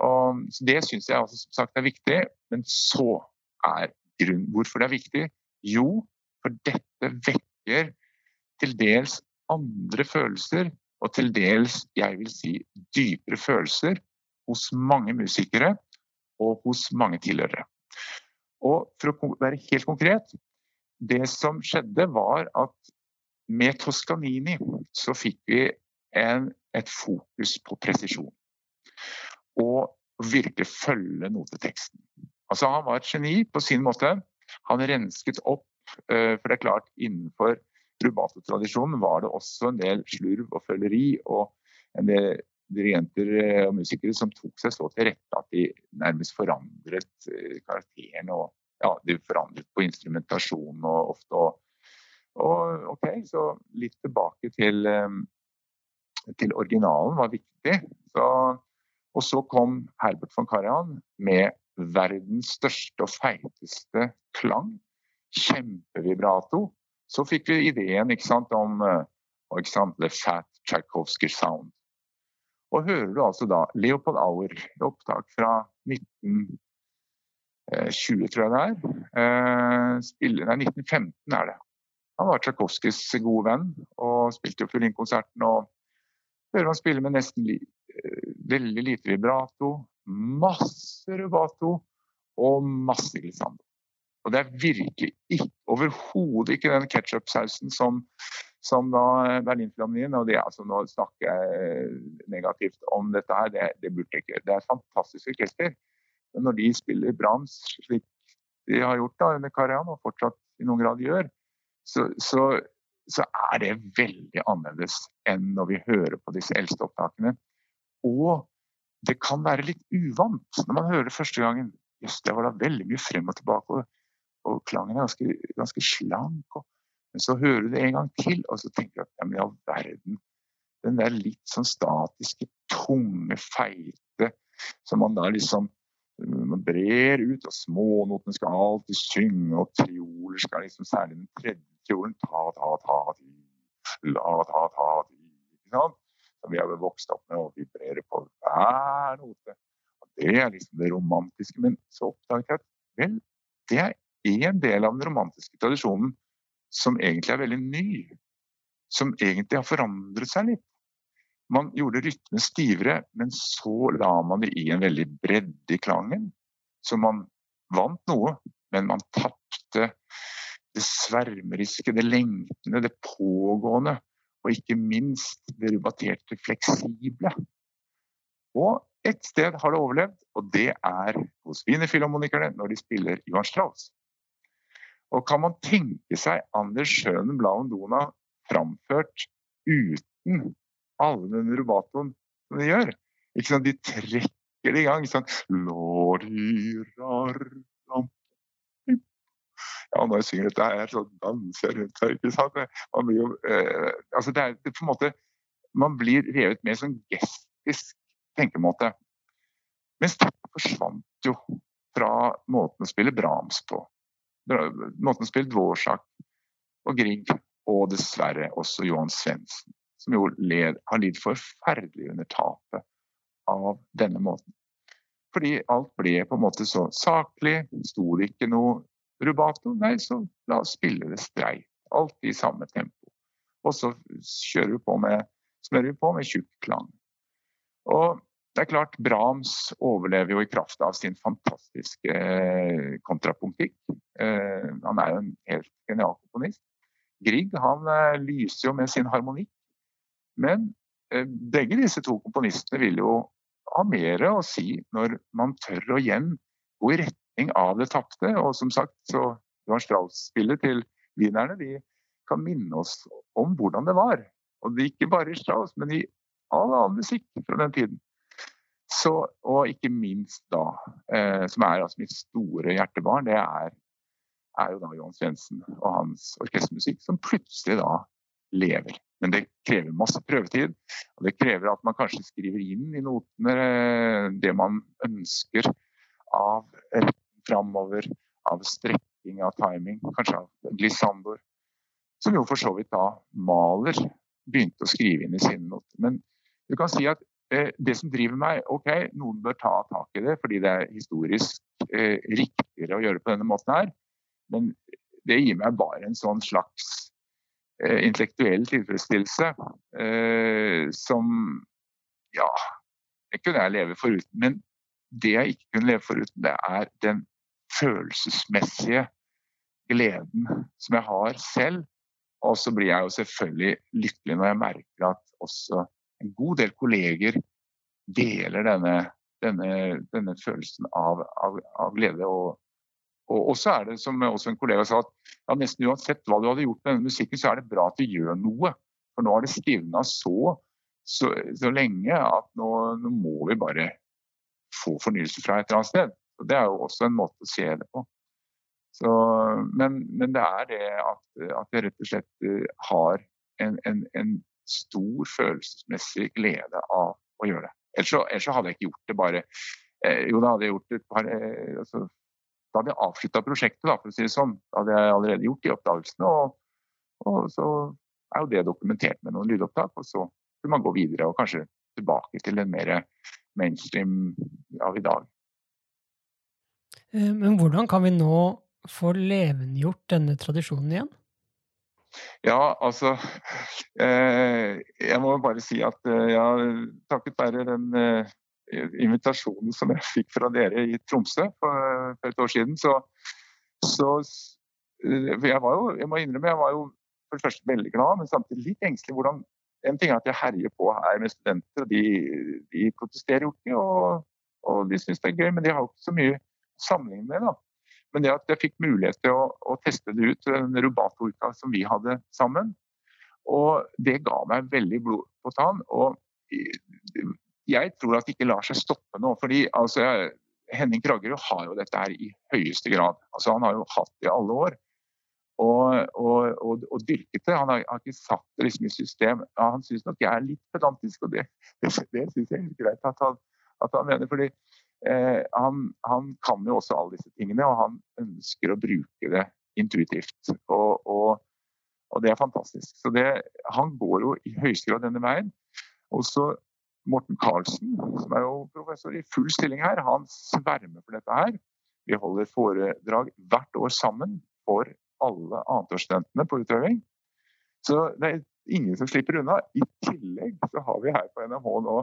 Speaker 3: Og, så Det syns jeg også, som sagt er viktig. Men så er grunnen hvorfor det er viktig. Jo, for dette vekker til dels andre følelser, og til dels, jeg vil si, dypere følelser hos mange musikere og hos mange tilhørere. Og for å være helt konkret, det som skjedde var at med Toscanini så fikk vi en, et fokus på presisjon. Og virkelig følge noteteksten. Altså Han var et geni på sin måte. Han rensket opp Eh, for det er klart, innenfor rubato-tradisjonen var det også en del slurv og føleri. og en del dirigenter eh, og musikere som tok seg så til rette at de nærmest forandret eh, karakteren. og ja, De forandret på instrumentasjonen og ofte. Og, og, ok, Så litt tilbake til, til originalen var viktig. Så, og så kom Herbert von Karajan med verdens største og feiteste klang kjempevibrato. Så fikk vi ideen sant, om eh, sant, The Fat Tchaikovsky Sound. Og hører du altså da Leopold Auer, opptak fra 1920, eh, tror jeg det er. Eh, spiller, nei, 1915 er det. Han var Tsjajkovskijs gode venn og spilte jo fiolinkonserten. Og hører han spille med nesten li, veldig lite vibrato, masse rubato og masse glissando. Og det er virkelig ikke, overhodet ikke den ketsjupsausen som, som da Berlinfilharmonien og det, altså Nå snakker jeg negativt om dette her, det, det burde jeg ikke. Det er et fantastisk orkester. Men når de spiller Brahms slik de har gjort da under Karajan, og fortsatt i noen grad gjør, så, så, så, er det veldig annerledes enn når vi hører på disse eldste opptakene. Og det kan være litt uvant når man hører det første gangen. Jøss, det var da veldig mye frem og tilbake. og og klangen er ganske, ganske slank. Og, men så hører du det en gang til, og så tenker du at ja, men i all verden Den der litt sånn statiske, tunge, feite som man da liksom man brer ut, og smånotene skal alltid synge, og trioler skal liksom Særlig den tredje triolen ta, ta, ta, ti, la, ta, ta, ti. Ikke sant? Som vi har vokst opp med og vibrerer på hver note. Og Det er liksom det romantiske. Men så oppdaget jeg at vel, det er en del av den romantiske tradisjonen som egentlig er veldig ny. Som egentlig har forandret seg litt. Man gjorde rytmene stivere, men så la man det i en veldig bredde i klangen. Så man vant noe, men man tapte det svermeriske, det lengtende, det pågående. Og ikke minst det rubaterte, fleksible. Og ett sted har det overlevd, og det er hos Wienerfilharmonikerne når de spiller Johan Strauss. Og kan man tenke seg Anders Schønen Blauen framført uten alle den rubatoen som de gjør? Ikke sant? De trekker det i gang. Sånn ja, når jeg synger dette her, så danser jeg rundt her. ikke sant? Man blir jo, eh, altså det er på en måte, man blir revet med sånn gestisk tenkemåte. Mens det forsvant jo fra måten å spille Brahms på måten spilt Dvorsak og Grieg, og dessverre også Johan Svendsen, som jo led, har lidd forferdelig under tapet av denne måten. Fordi alt ble på en måte så saklig. Sto det ikke noe rubato, nei, så la oss spille det streit. Alt i samme tempo. Og så kjører vi på med, smører vi på med tjukk klang. Og det er klart, Brahms overlever jo i kraft av sin fantastiske eh, kontrapunktikk. Eh, han er jo en helt genial komponist. Grieg han eh, lyser jo med sin harmonikk. Men begge disse to komponistene vil jo ha mer å si når man tør å igjen gå i retning av det tapte. Og som sagt, så Johan Strauss-spillet til wienerne de kan minne oss om hvordan det var. Og det ikke bare i Strauss, men i all annen musikk fra den tiden. Så, og ikke minst da, eh, som er altså mitt store hjertebarn, det er, er jo da Johan Svendsen og hans orkestermusikk, som plutselig da lever. Men det krever masse prøvetid. Og det krever at man kanskje skriver inn i notene eh, det man ønsker av retten framover, av strekking, av timing, kanskje av glissandor. Som jo for så vidt da Maler begynte å skrive inn i sine noter. Men du kan si at eh, det som driver meg OK, noen bør ta tak i det fordi det er historisk eh, riktigere å gjøre det på denne måten her. Men det gir meg bare en sånn slags eh, intellektuell tilfredsstillelse eh, som Ja, det kunne jeg leve foruten. Men det jeg ikke kunne leve foruten, det er den følelsesmessige gleden som jeg har selv. Og så blir jeg jo selvfølgelig lykkelig når jeg merker at også en god del kolleger deler denne, denne, denne følelsen av, av, av glede. Og, og så er det som også en kollega sa, at ja, nesten uansett hva du hadde gjort med denne musikken, så er det bra at du gjør noe. For nå har det stivna så, så, så, lenge at nå, nå, må vi bare få fornyelse fra et eller annet sted. Og det er jo også en måte å se det på. Så, men, men, det er det at, at jeg rett og slett eh, har en, en, en stor følelsesmessig glede av å gjøre det. Ellers så, ellers så hadde jeg ikke gjort det bare eh, Jo, da hadde jeg gjort det bare eh, altså, Da hadde jeg avslutta prosjektet, da, for å si det sånn. Da hadde jeg allerede gjort de oppdagelsene. Og, og så er jo det dokumentert med noen lydopptak. Og så vil man gå videre og kanskje tilbake til en mer mainstream av i dag.
Speaker 1: Eh, men hvordan kan vi nå få levendegjort denne tradisjonen igjen?
Speaker 3: Ja, altså eh, Jeg må bare si at eh, ja, takket være den eh, invitasjonen som jeg fikk fra dere i Tromsø for, for et år siden, så, så jeg var jo, jeg må innrømme, jeg var jo for det første veldig glad, men samtidig litt engstelig. hvordan en ting er at jeg herjer på her med studenter, og de, de protesterer jo ikke. Og, og de syns det er gøy, men de har jo ikke så mye å med. da. Men det at jeg fikk mulighet til å, å teste det ut, den Rubato-uka som vi hadde sammen, og det ga meg veldig blod på tann. Og jeg tror at det ikke lar seg stoppe nå. fordi altså, Henning Kragerø har jo dette her i høyeste grad. Altså, han har jo hatt det i alle år. Og, og, og, og dyrket det. Han har, har ikke satt det liksom i system. Ja, han syns nok jeg er litt pedantisk, og det, det, det syns jeg er helt greit at han, at han mener. fordi Eh, han, han, kan jo også alle disse tingene, og han ønsker å bruke det intuitivt. Og, og, og det er fantastisk. Så det, han går jo i høyeste grad denne veien. Også Morten Karlsen, som er jo professor i full stilling her, han svermer for dette her. Vi holder foredrag hvert år sammen for alle annetårsstudentene på utøving. Så det er ingen som slipper unna. I tillegg så har vi her på NMH nå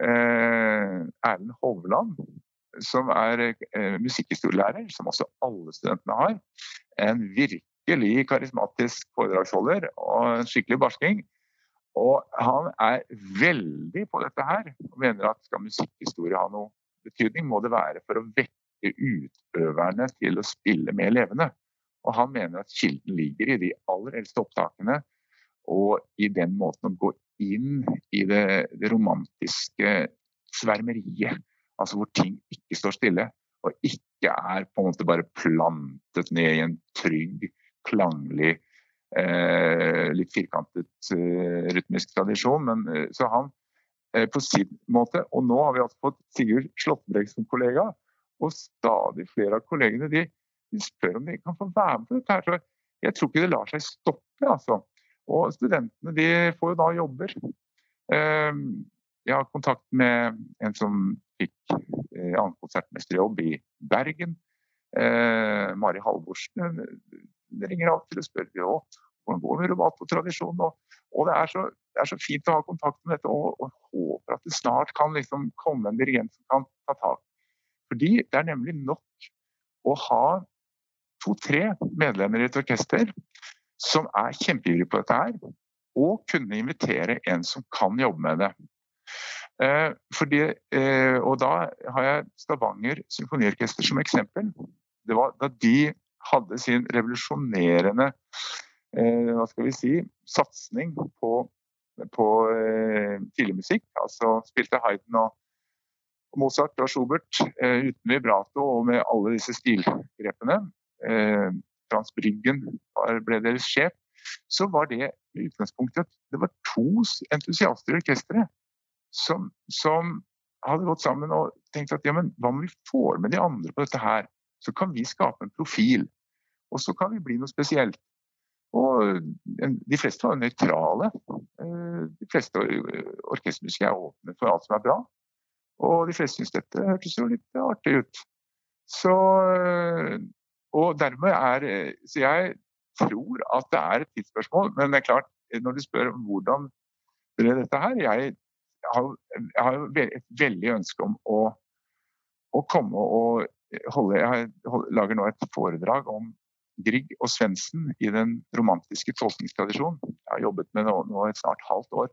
Speaker 3: Eh, Erlend Hovland, som er eh, musikkhistorielærer, som også alle studentene har. En virkelig karismatisk foredragsholder og en skikkelig barsking. Og han er veldig på dette her og mener at skal musikkhistorie ha noe betydning, må det være for å vekke utøverne til å spille med levende. Og han mener at kilden ligger i de aller eldste opptakene og i den måten å gå inn i det, det romantiske svermeriet. Altså hvor ting ikke står stille, og ikke er på en måte bare plantet ned i en trygg, klanglig, litt firkantet eh, rytmisk tradisjon. Men, eh, så han eh, på sin måte Og nå har vi altså fått Sigurd Slåttenberg som kollega. Og stadig flere av kollegene de, de, spør om de kan få være med på dette. her, så Jeg tror ikke det lar seg stoppe. altså. Og studentene de får jo da jobber. Jeg har kontakt med en som fikk annen konsertmesterjobb i Bergen. Eh, Mari Halvorsen ringer av og spør hvordan går det med rubato-tradisjonen. Og, og det, er så, det, er så, fint å ha kontakt med dette og, og håper at det snart kan liksom komme en dirigent som kan ta tak. Fordi det er nemlig nok å ha to-tre medlemmer i et orkester som er kjempeivrige på dette her, og kunne invitere en som kan jobbe med det. Eh, fordi, eh, og da har jeg Stavanger symfoniorkester som eksempel. Det var da de hadde sin revolusjonerende eh, hva skal vi si, satsing på, på eh, tidlig musikk. Altså spilte Hayden og Mozart og Schubert eh, uten vibrato og med alle disse stilgrepene. Eh, Frans Bryggen ble deres sjef. Så var det utgangspunktet at det var to entusiaster i orkesteret som, som, hadde gått sammen og tenkt at ja, men hva om vi får med de andre på dette her? Så kan vi skape en profil. Og så kan vi bli noe spesielt. Og de fleste var nøytrale. Eh, de fleste orkestermusikere er åpne for alt som er bra. Og de fleste syntes dette hørtes jo litt artig ut. Så, eh, og dermed er Så jeg tror at det er et tidsspørsmål. Men det er klart, når du spør om hvordan ble dette her Jeg har, jeg et veldig ønske om å, å komme og holde Jeg lager nå et foredrag om Grieg og Svendsen i den romantiske tolkningstradisjonen. Jeg har jobbet med det nå et snart halvt år.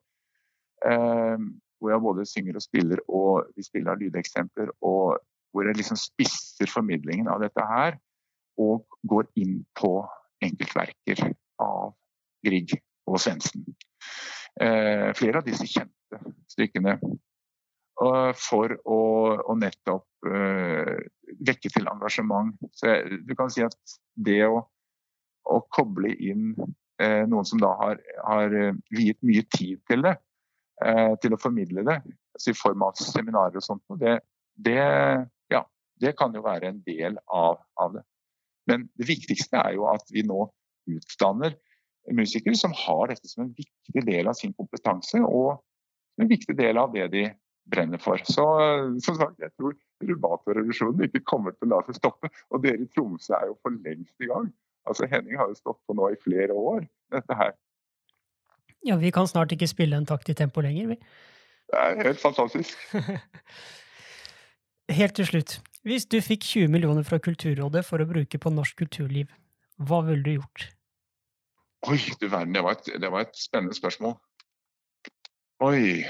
Speaker 3: Eh, hvor jeg både synger og spiller, og vi spiller lydeksempler. Og hvor jeg liksom spisser formidlingen av dette her, og går inn på enkeltverker av Grieg og Svendsen. Eh, flere av disse kjente stykkene. For å, å nettopp uh, vekke til engasjement. Så jeg, du kan si at det å, å koble inn uh, noen som da har, har viet mye tid til det, uh, til å formidle det, altså i form av seminarer og sånt, det, det, ja, det kan jo være en del av, av det. Men det viktigste er jo at vi nå utdanner musikere som har dette som en viktig del av sin kompetanse, og en viktig del av det de brenner for. Så som sagt, jeg tror Rubato-revolusjonen ikke kommer til å la seg stoppe. Og dere i Tromsø er jo for lengst i gang. Altså Henning har jo stått på nå i flere år, dette her.
Speaker 1: Ja, vi kan snart ikke spille en takt i tempo lenger, vi.
Speaker 3: Det er helt fantastisk.
Speaker 1: helt til slutt. Hvis du fikk 20 millioner fra Kulturrådet for å bruke på norsk kulturliv, hva ville du gjort?
Speaker 3: Oi, du verden, det var et, det var et spennende spørsmål. Oi.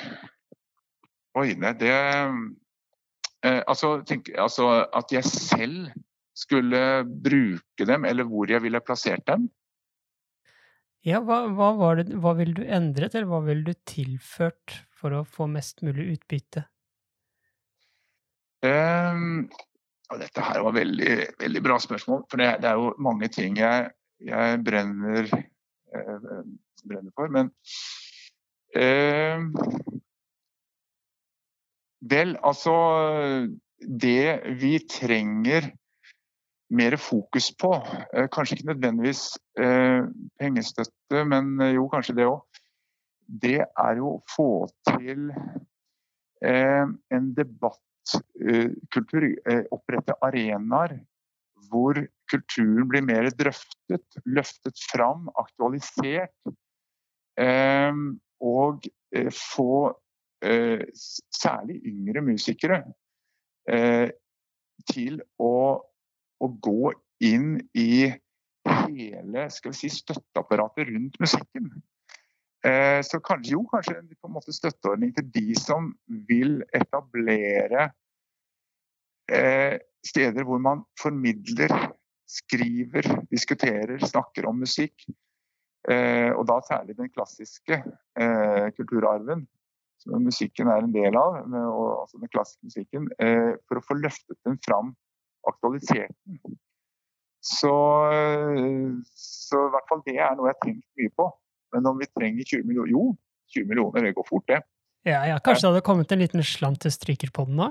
Speaker 3: Oi, nei, det eh, altså, tenk, altså, at jeg selv skulle bruke dem, eller hvor jeg ville plassert dem.
Speaker 1: Ja, hva, hva, det, hva ville du endret, eller hva ville du tilført for å få mest mulig utbytte?
Speaker 3: Um, dette her var veldig, veldig bra spørsmål, for det, det er jo mange ting jeg, jeg brenner, eh, brenner, for. Men eh, Vel, altså Det vi trenger mer fokus på, eh, kanskje ikke nødvendigvis eh, pengestøtte, men eh, jo, kanskje det òg, det er jo å få til eh, en debattkultur. Eh, opprette arenaer hvor kulturen blir mer drøftet, løftet fram, aktualisert. Eh, og få Eh, særlig yngre musikere eh, til å, å, gå inn i hele skal vi si, støtteapparatet rundt musikken. Eh, så kanskje, jo, kanskje på en måte støtteordning til de som vil etablere steder hvor man formidler, skriver, diskuterer, snakker om musikk. og da særlig den klassiske kulturarven musikken er en del av, og, altså den klassiske musikken, eh, for å få løftet den fram, aktualisert den. Så, så, i hvert fall det er noe jeg har tenkt mye på. Men om vi trenger 20 millioner Jo, 20 millioner, det går fort, det.
Speaker 1: Ja, ja Kanskje det hadde kommet en liten slant til stryker på den da?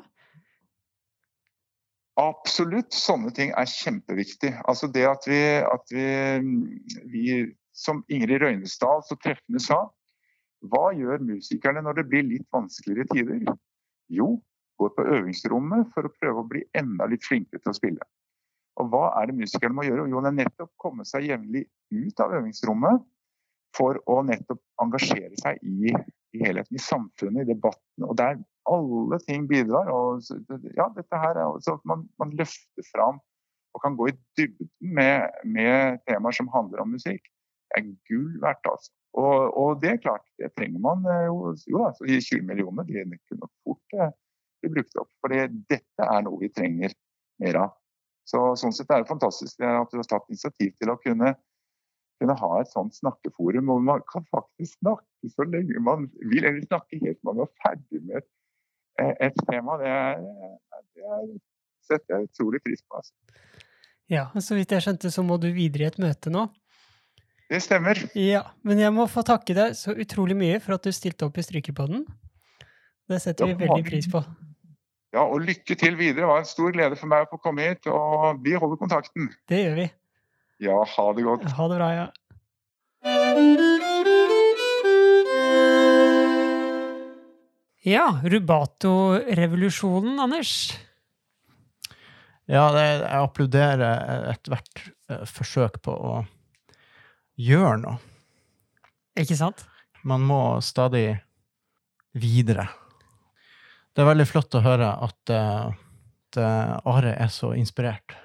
Speaker 3: Absolutt. Sånne ting er kjempeviktig. Altså det at vi, at vi, vi som Ingrid Røynesdal så treffende sa, hva gjør musikerne når det blir litt vanskeligere tider? Jo, går på øvingsrommet for å prøve å bli enda litt flinkere til å spille. Og hva er det musikerne må gjøre? Jo, det er nettopp komme seg jevnlig ut av øvingsrommet for å nettopp engasjere seg i, i helheten, i samfunnet, i debatten. Og der alle ting bidrar. Og, ja, dette her er også at man, man løfter fram og kan gå i dybden med, med temaer som handler om musikk. Det er gull verdt, altså. Og, og, det er klart, det trenger man eh, jo. jo altså, 20 millioner de kunne fort eh, bli brukt opp. For dette er noe vi trenger mer av. Så, sånn sett er det fantastisk at du har tatt initiativ til å kunne, kunne ha et sånt snakkeforum hvor man kan faktisk snakke så lenge man vil, eller snakke helt til man er ferdig med et, et tema. Det, er, det er, setter jeg utrolig pris på. Altså.
Speaker 1: Ja, så vidt jeg skjønte, så må du videre i et møte nå.
Speaker 3: Det stemmer.
Speaker 1: Ja, Men jeg må få takke deg så utrolig mye for at du stilte opp i Strykerpodden. Det setter vi veldig pris på.
Speaker 3: Ja, og lykke til videre. Det var en stor glede for meg å få komme hit, og vi holder kontakten.
Speaker 1: Det gjør vi.
Speaker 3: Ja, ha det godt.
Speaker 1: Ha det bra, ja. Ja, Rubato-revolusjonen, Anders.
Speaker 2: Ja, det, jeg applauderer ethvert uh, forsøk på å gjøre noe.
Speaker 1: Ikke sant?
Speaker 2: Man må stadig videre. Det er veldig flott å høre at, uh, at uh, Are er så inspirert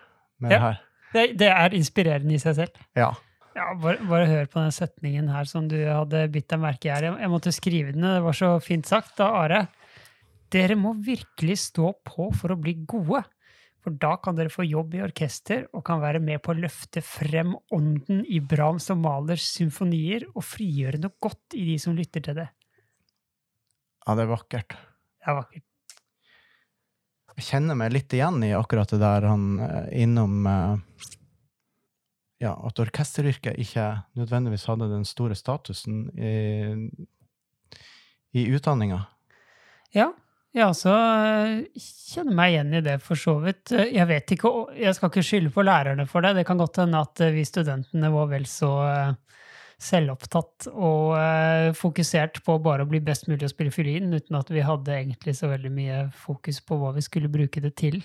Speaker 2: med ja, det her.
Speaker 1: Det, det, er inspirerende i seg selv.
Speaker 2: Ja.
Speaker 1: ja bare, bare, hør på den setningen her som du hadde bitt deg merke i her. Jeg, jeg måtte skrive den, det var så fint sagt av Are. Dere må virkelig stå på for å bli gode. For da kan dere få jobb i orkester og kan være med på å løfte frem ånden i Brahms og Malers symfonier og frigjøre noe godt i de som lytter til det.
Speaker 2: Ja, det er vakkert.
Speaker 1: Det er vakkert.
Speaker 2: Jeg kjenner meg litt igjen i akkurat det der han eh, innom eh, Ja, at orkesteryrket ikke nødvendigvis hadde den store statusen i, i utdanninga.
Speaker 1: Ja, ja, så eh, kjenner meg igjen i det, for så vidt. Eh, jeg vet ikke, jeg skal ikke skylde på lærerne for det. Det kan godt hende at eh, vi studentene var vel så selvopptatt og fokusert på bare å bli best mulig å spille fiolin, uten at vi hadde egentlig så veldig mye fokus på hva vi skulle bruke det til.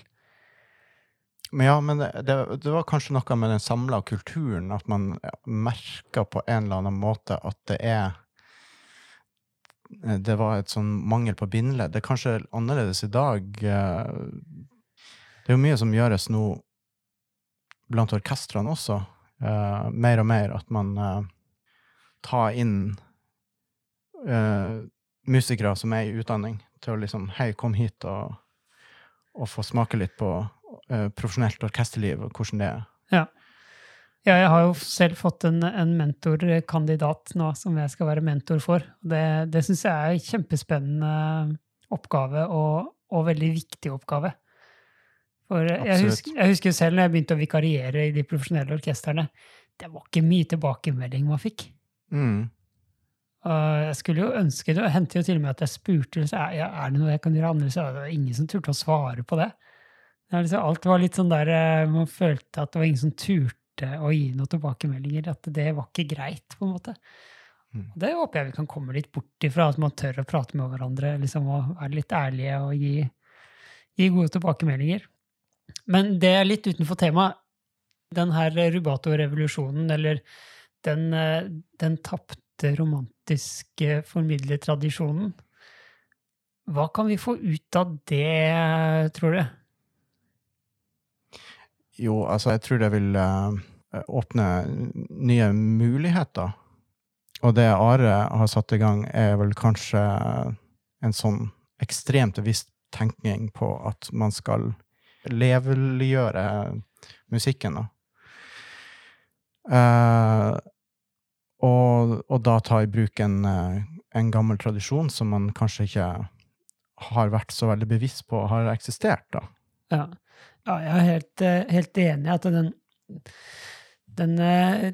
Speaker 2: Men ja, men det, det, det var kanskje noe med den samla kulturen, at man merka på en eller annen måte at det er det var et sånn mangel på bindeledd. Det er kanskje annerledes i dag. Eh, det er jo mye som gjøres nå blant orkestrene også, eh, mer og mer, at man tar inn musikere som er i utdanning, til å liksom Hei, kom hit og, og få smake litt på profesjonelt orkesterliv og hvordan det er.
Speaker 1: Ja. Ja, jeg har jo selv fått en, en mentorkandidat nå som jeg skal være mentor for. Det, det syns jeg er en kjempespennende oppgave, og, og veldig viktig oppgave. For jeg husker, jeg husker, selv når jeg begynte å vikariere i de profesjonelle orkestrene, det var ikke mye tilbakemelding man fikk.
Speaker 2: Mm.
Speaker 1: Og jeg skulle jo ønske det, og hendte jo til og med at jeg spurte er, er det noe jeg kan gjøre annerledes. Det var ingen som turte å svare på det. det liksom, alt var litt sånn der, eh, Man følte at det var ingen som turte å gi noen tilbakemeldinger. At det var ikke greit, på en måte. Mm. Det håper jeg vi kan komme litt bort ifra, at man tør å prate med hverandre liksom, og være litt ærlige og gi, gi gode tilbakemeldinger. Men det er litt utenfor temaet. Den her Rubato-revolusjonen, eller den, den tapte romantiske formidlertradisjonen, hva kan vi få ut av det, tror du?
Speaker 2: Jo, altså, jeg tror det vil uh, åpne nye muligheter. Og det Are har satt i gang, er vel kanskje en sånn ekstremt bevisst tenkning på at man skal leveliggjøre musikken. Da. Uh, og, og, da ta i bruk en, en, gammel tradisjon som man kanskje ikke har vært så veldig bevisst på har eksistert. da.
Speaker 1: Ja. Ja, jeg er helt, eh, helt enig i at den, den eh,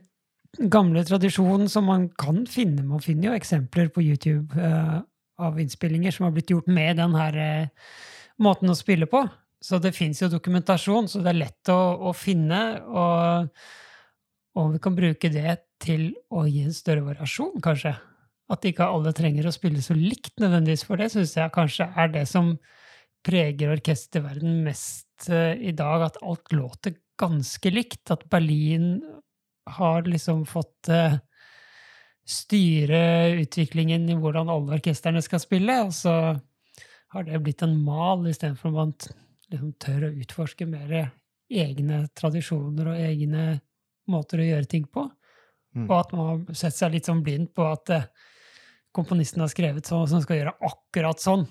Speaker 1: gamle tradisjonen som man kan finne Man finner jo eksempler på YouTube uh, av innspillinger som har blitt gjort med den her måten å spille på. Så det fins jo dokumentasjon, så det er lett å, å finne. Og, og, vi kan bruke det til å gi en større variasjon, kanskje. At ikke alle trenger å spille så likt nødvendigvis, for det syns jeg kanskje er det som preger orkesterverdenen mest eh, i dag, at alt låter ganske likt. At Berlin har liksom fått eh, styre utviklingen i hvordan alle orkestrene skal spille, og så har det blitt en mal istedenfor at man liksom tør å utforske mer egne tradisjoner og egne måter å gjøre ting på.
Speaker 2: Mm.
Speaker 1: Og at man har sett seg litt sånn blind på at eh, komponisten har skrevet sånn, som skal gjøre akkurat sånn.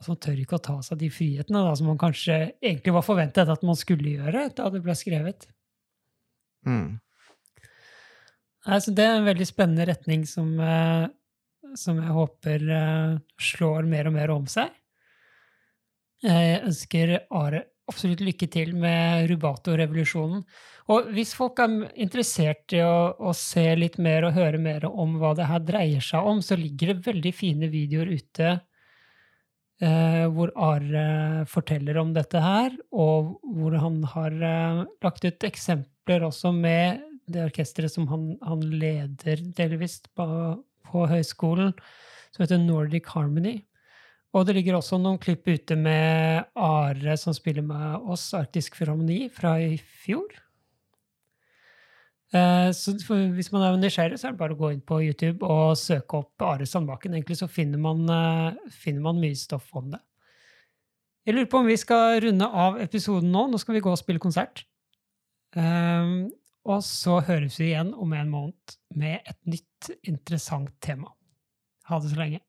Speaker 1: Og så tør ikke å ta seg de frihetene da, som man kanskje egentlig var forventet at man skulle gjøre da det ble skrevet.
Speaker 2: Mm.
Speaker 1: Nei, så det er en veldig spennende retning som, eh, som jeg håper eh, slår mer og mer om seg. Jeg ønsker Are absolutt lykke til med Rubato-revolusjonen. Og hvis folk er interessert i å, å, se litt mer og høre mer om hva det her dreier seg om, så ligger det veldig fine videoer ute eh, hvor Are forteller om dette her, og hvor han har eh, lagt ut eksempler også med det orkesteret som han, han leder delvis på, på høyskolen, som heter Nordic Harmony. Og det ligger også noen klipp ute med Are som spiller med oss, Arktisk Filharmoni, fra i fjor. Eh, så hvis man er nysgjerrig, så er det bare å gå inn på YouTube og søke opp Are Sandbakken. Egentlig så finner man, eh, finner man mye stoff om det. Jeg lurer på om vi skal runde av episoden nå. Nå skal vi gå og spille konsert. Um, og så høres vi igjen om en måned med et nytt, interessant tema. Ha det så lenge.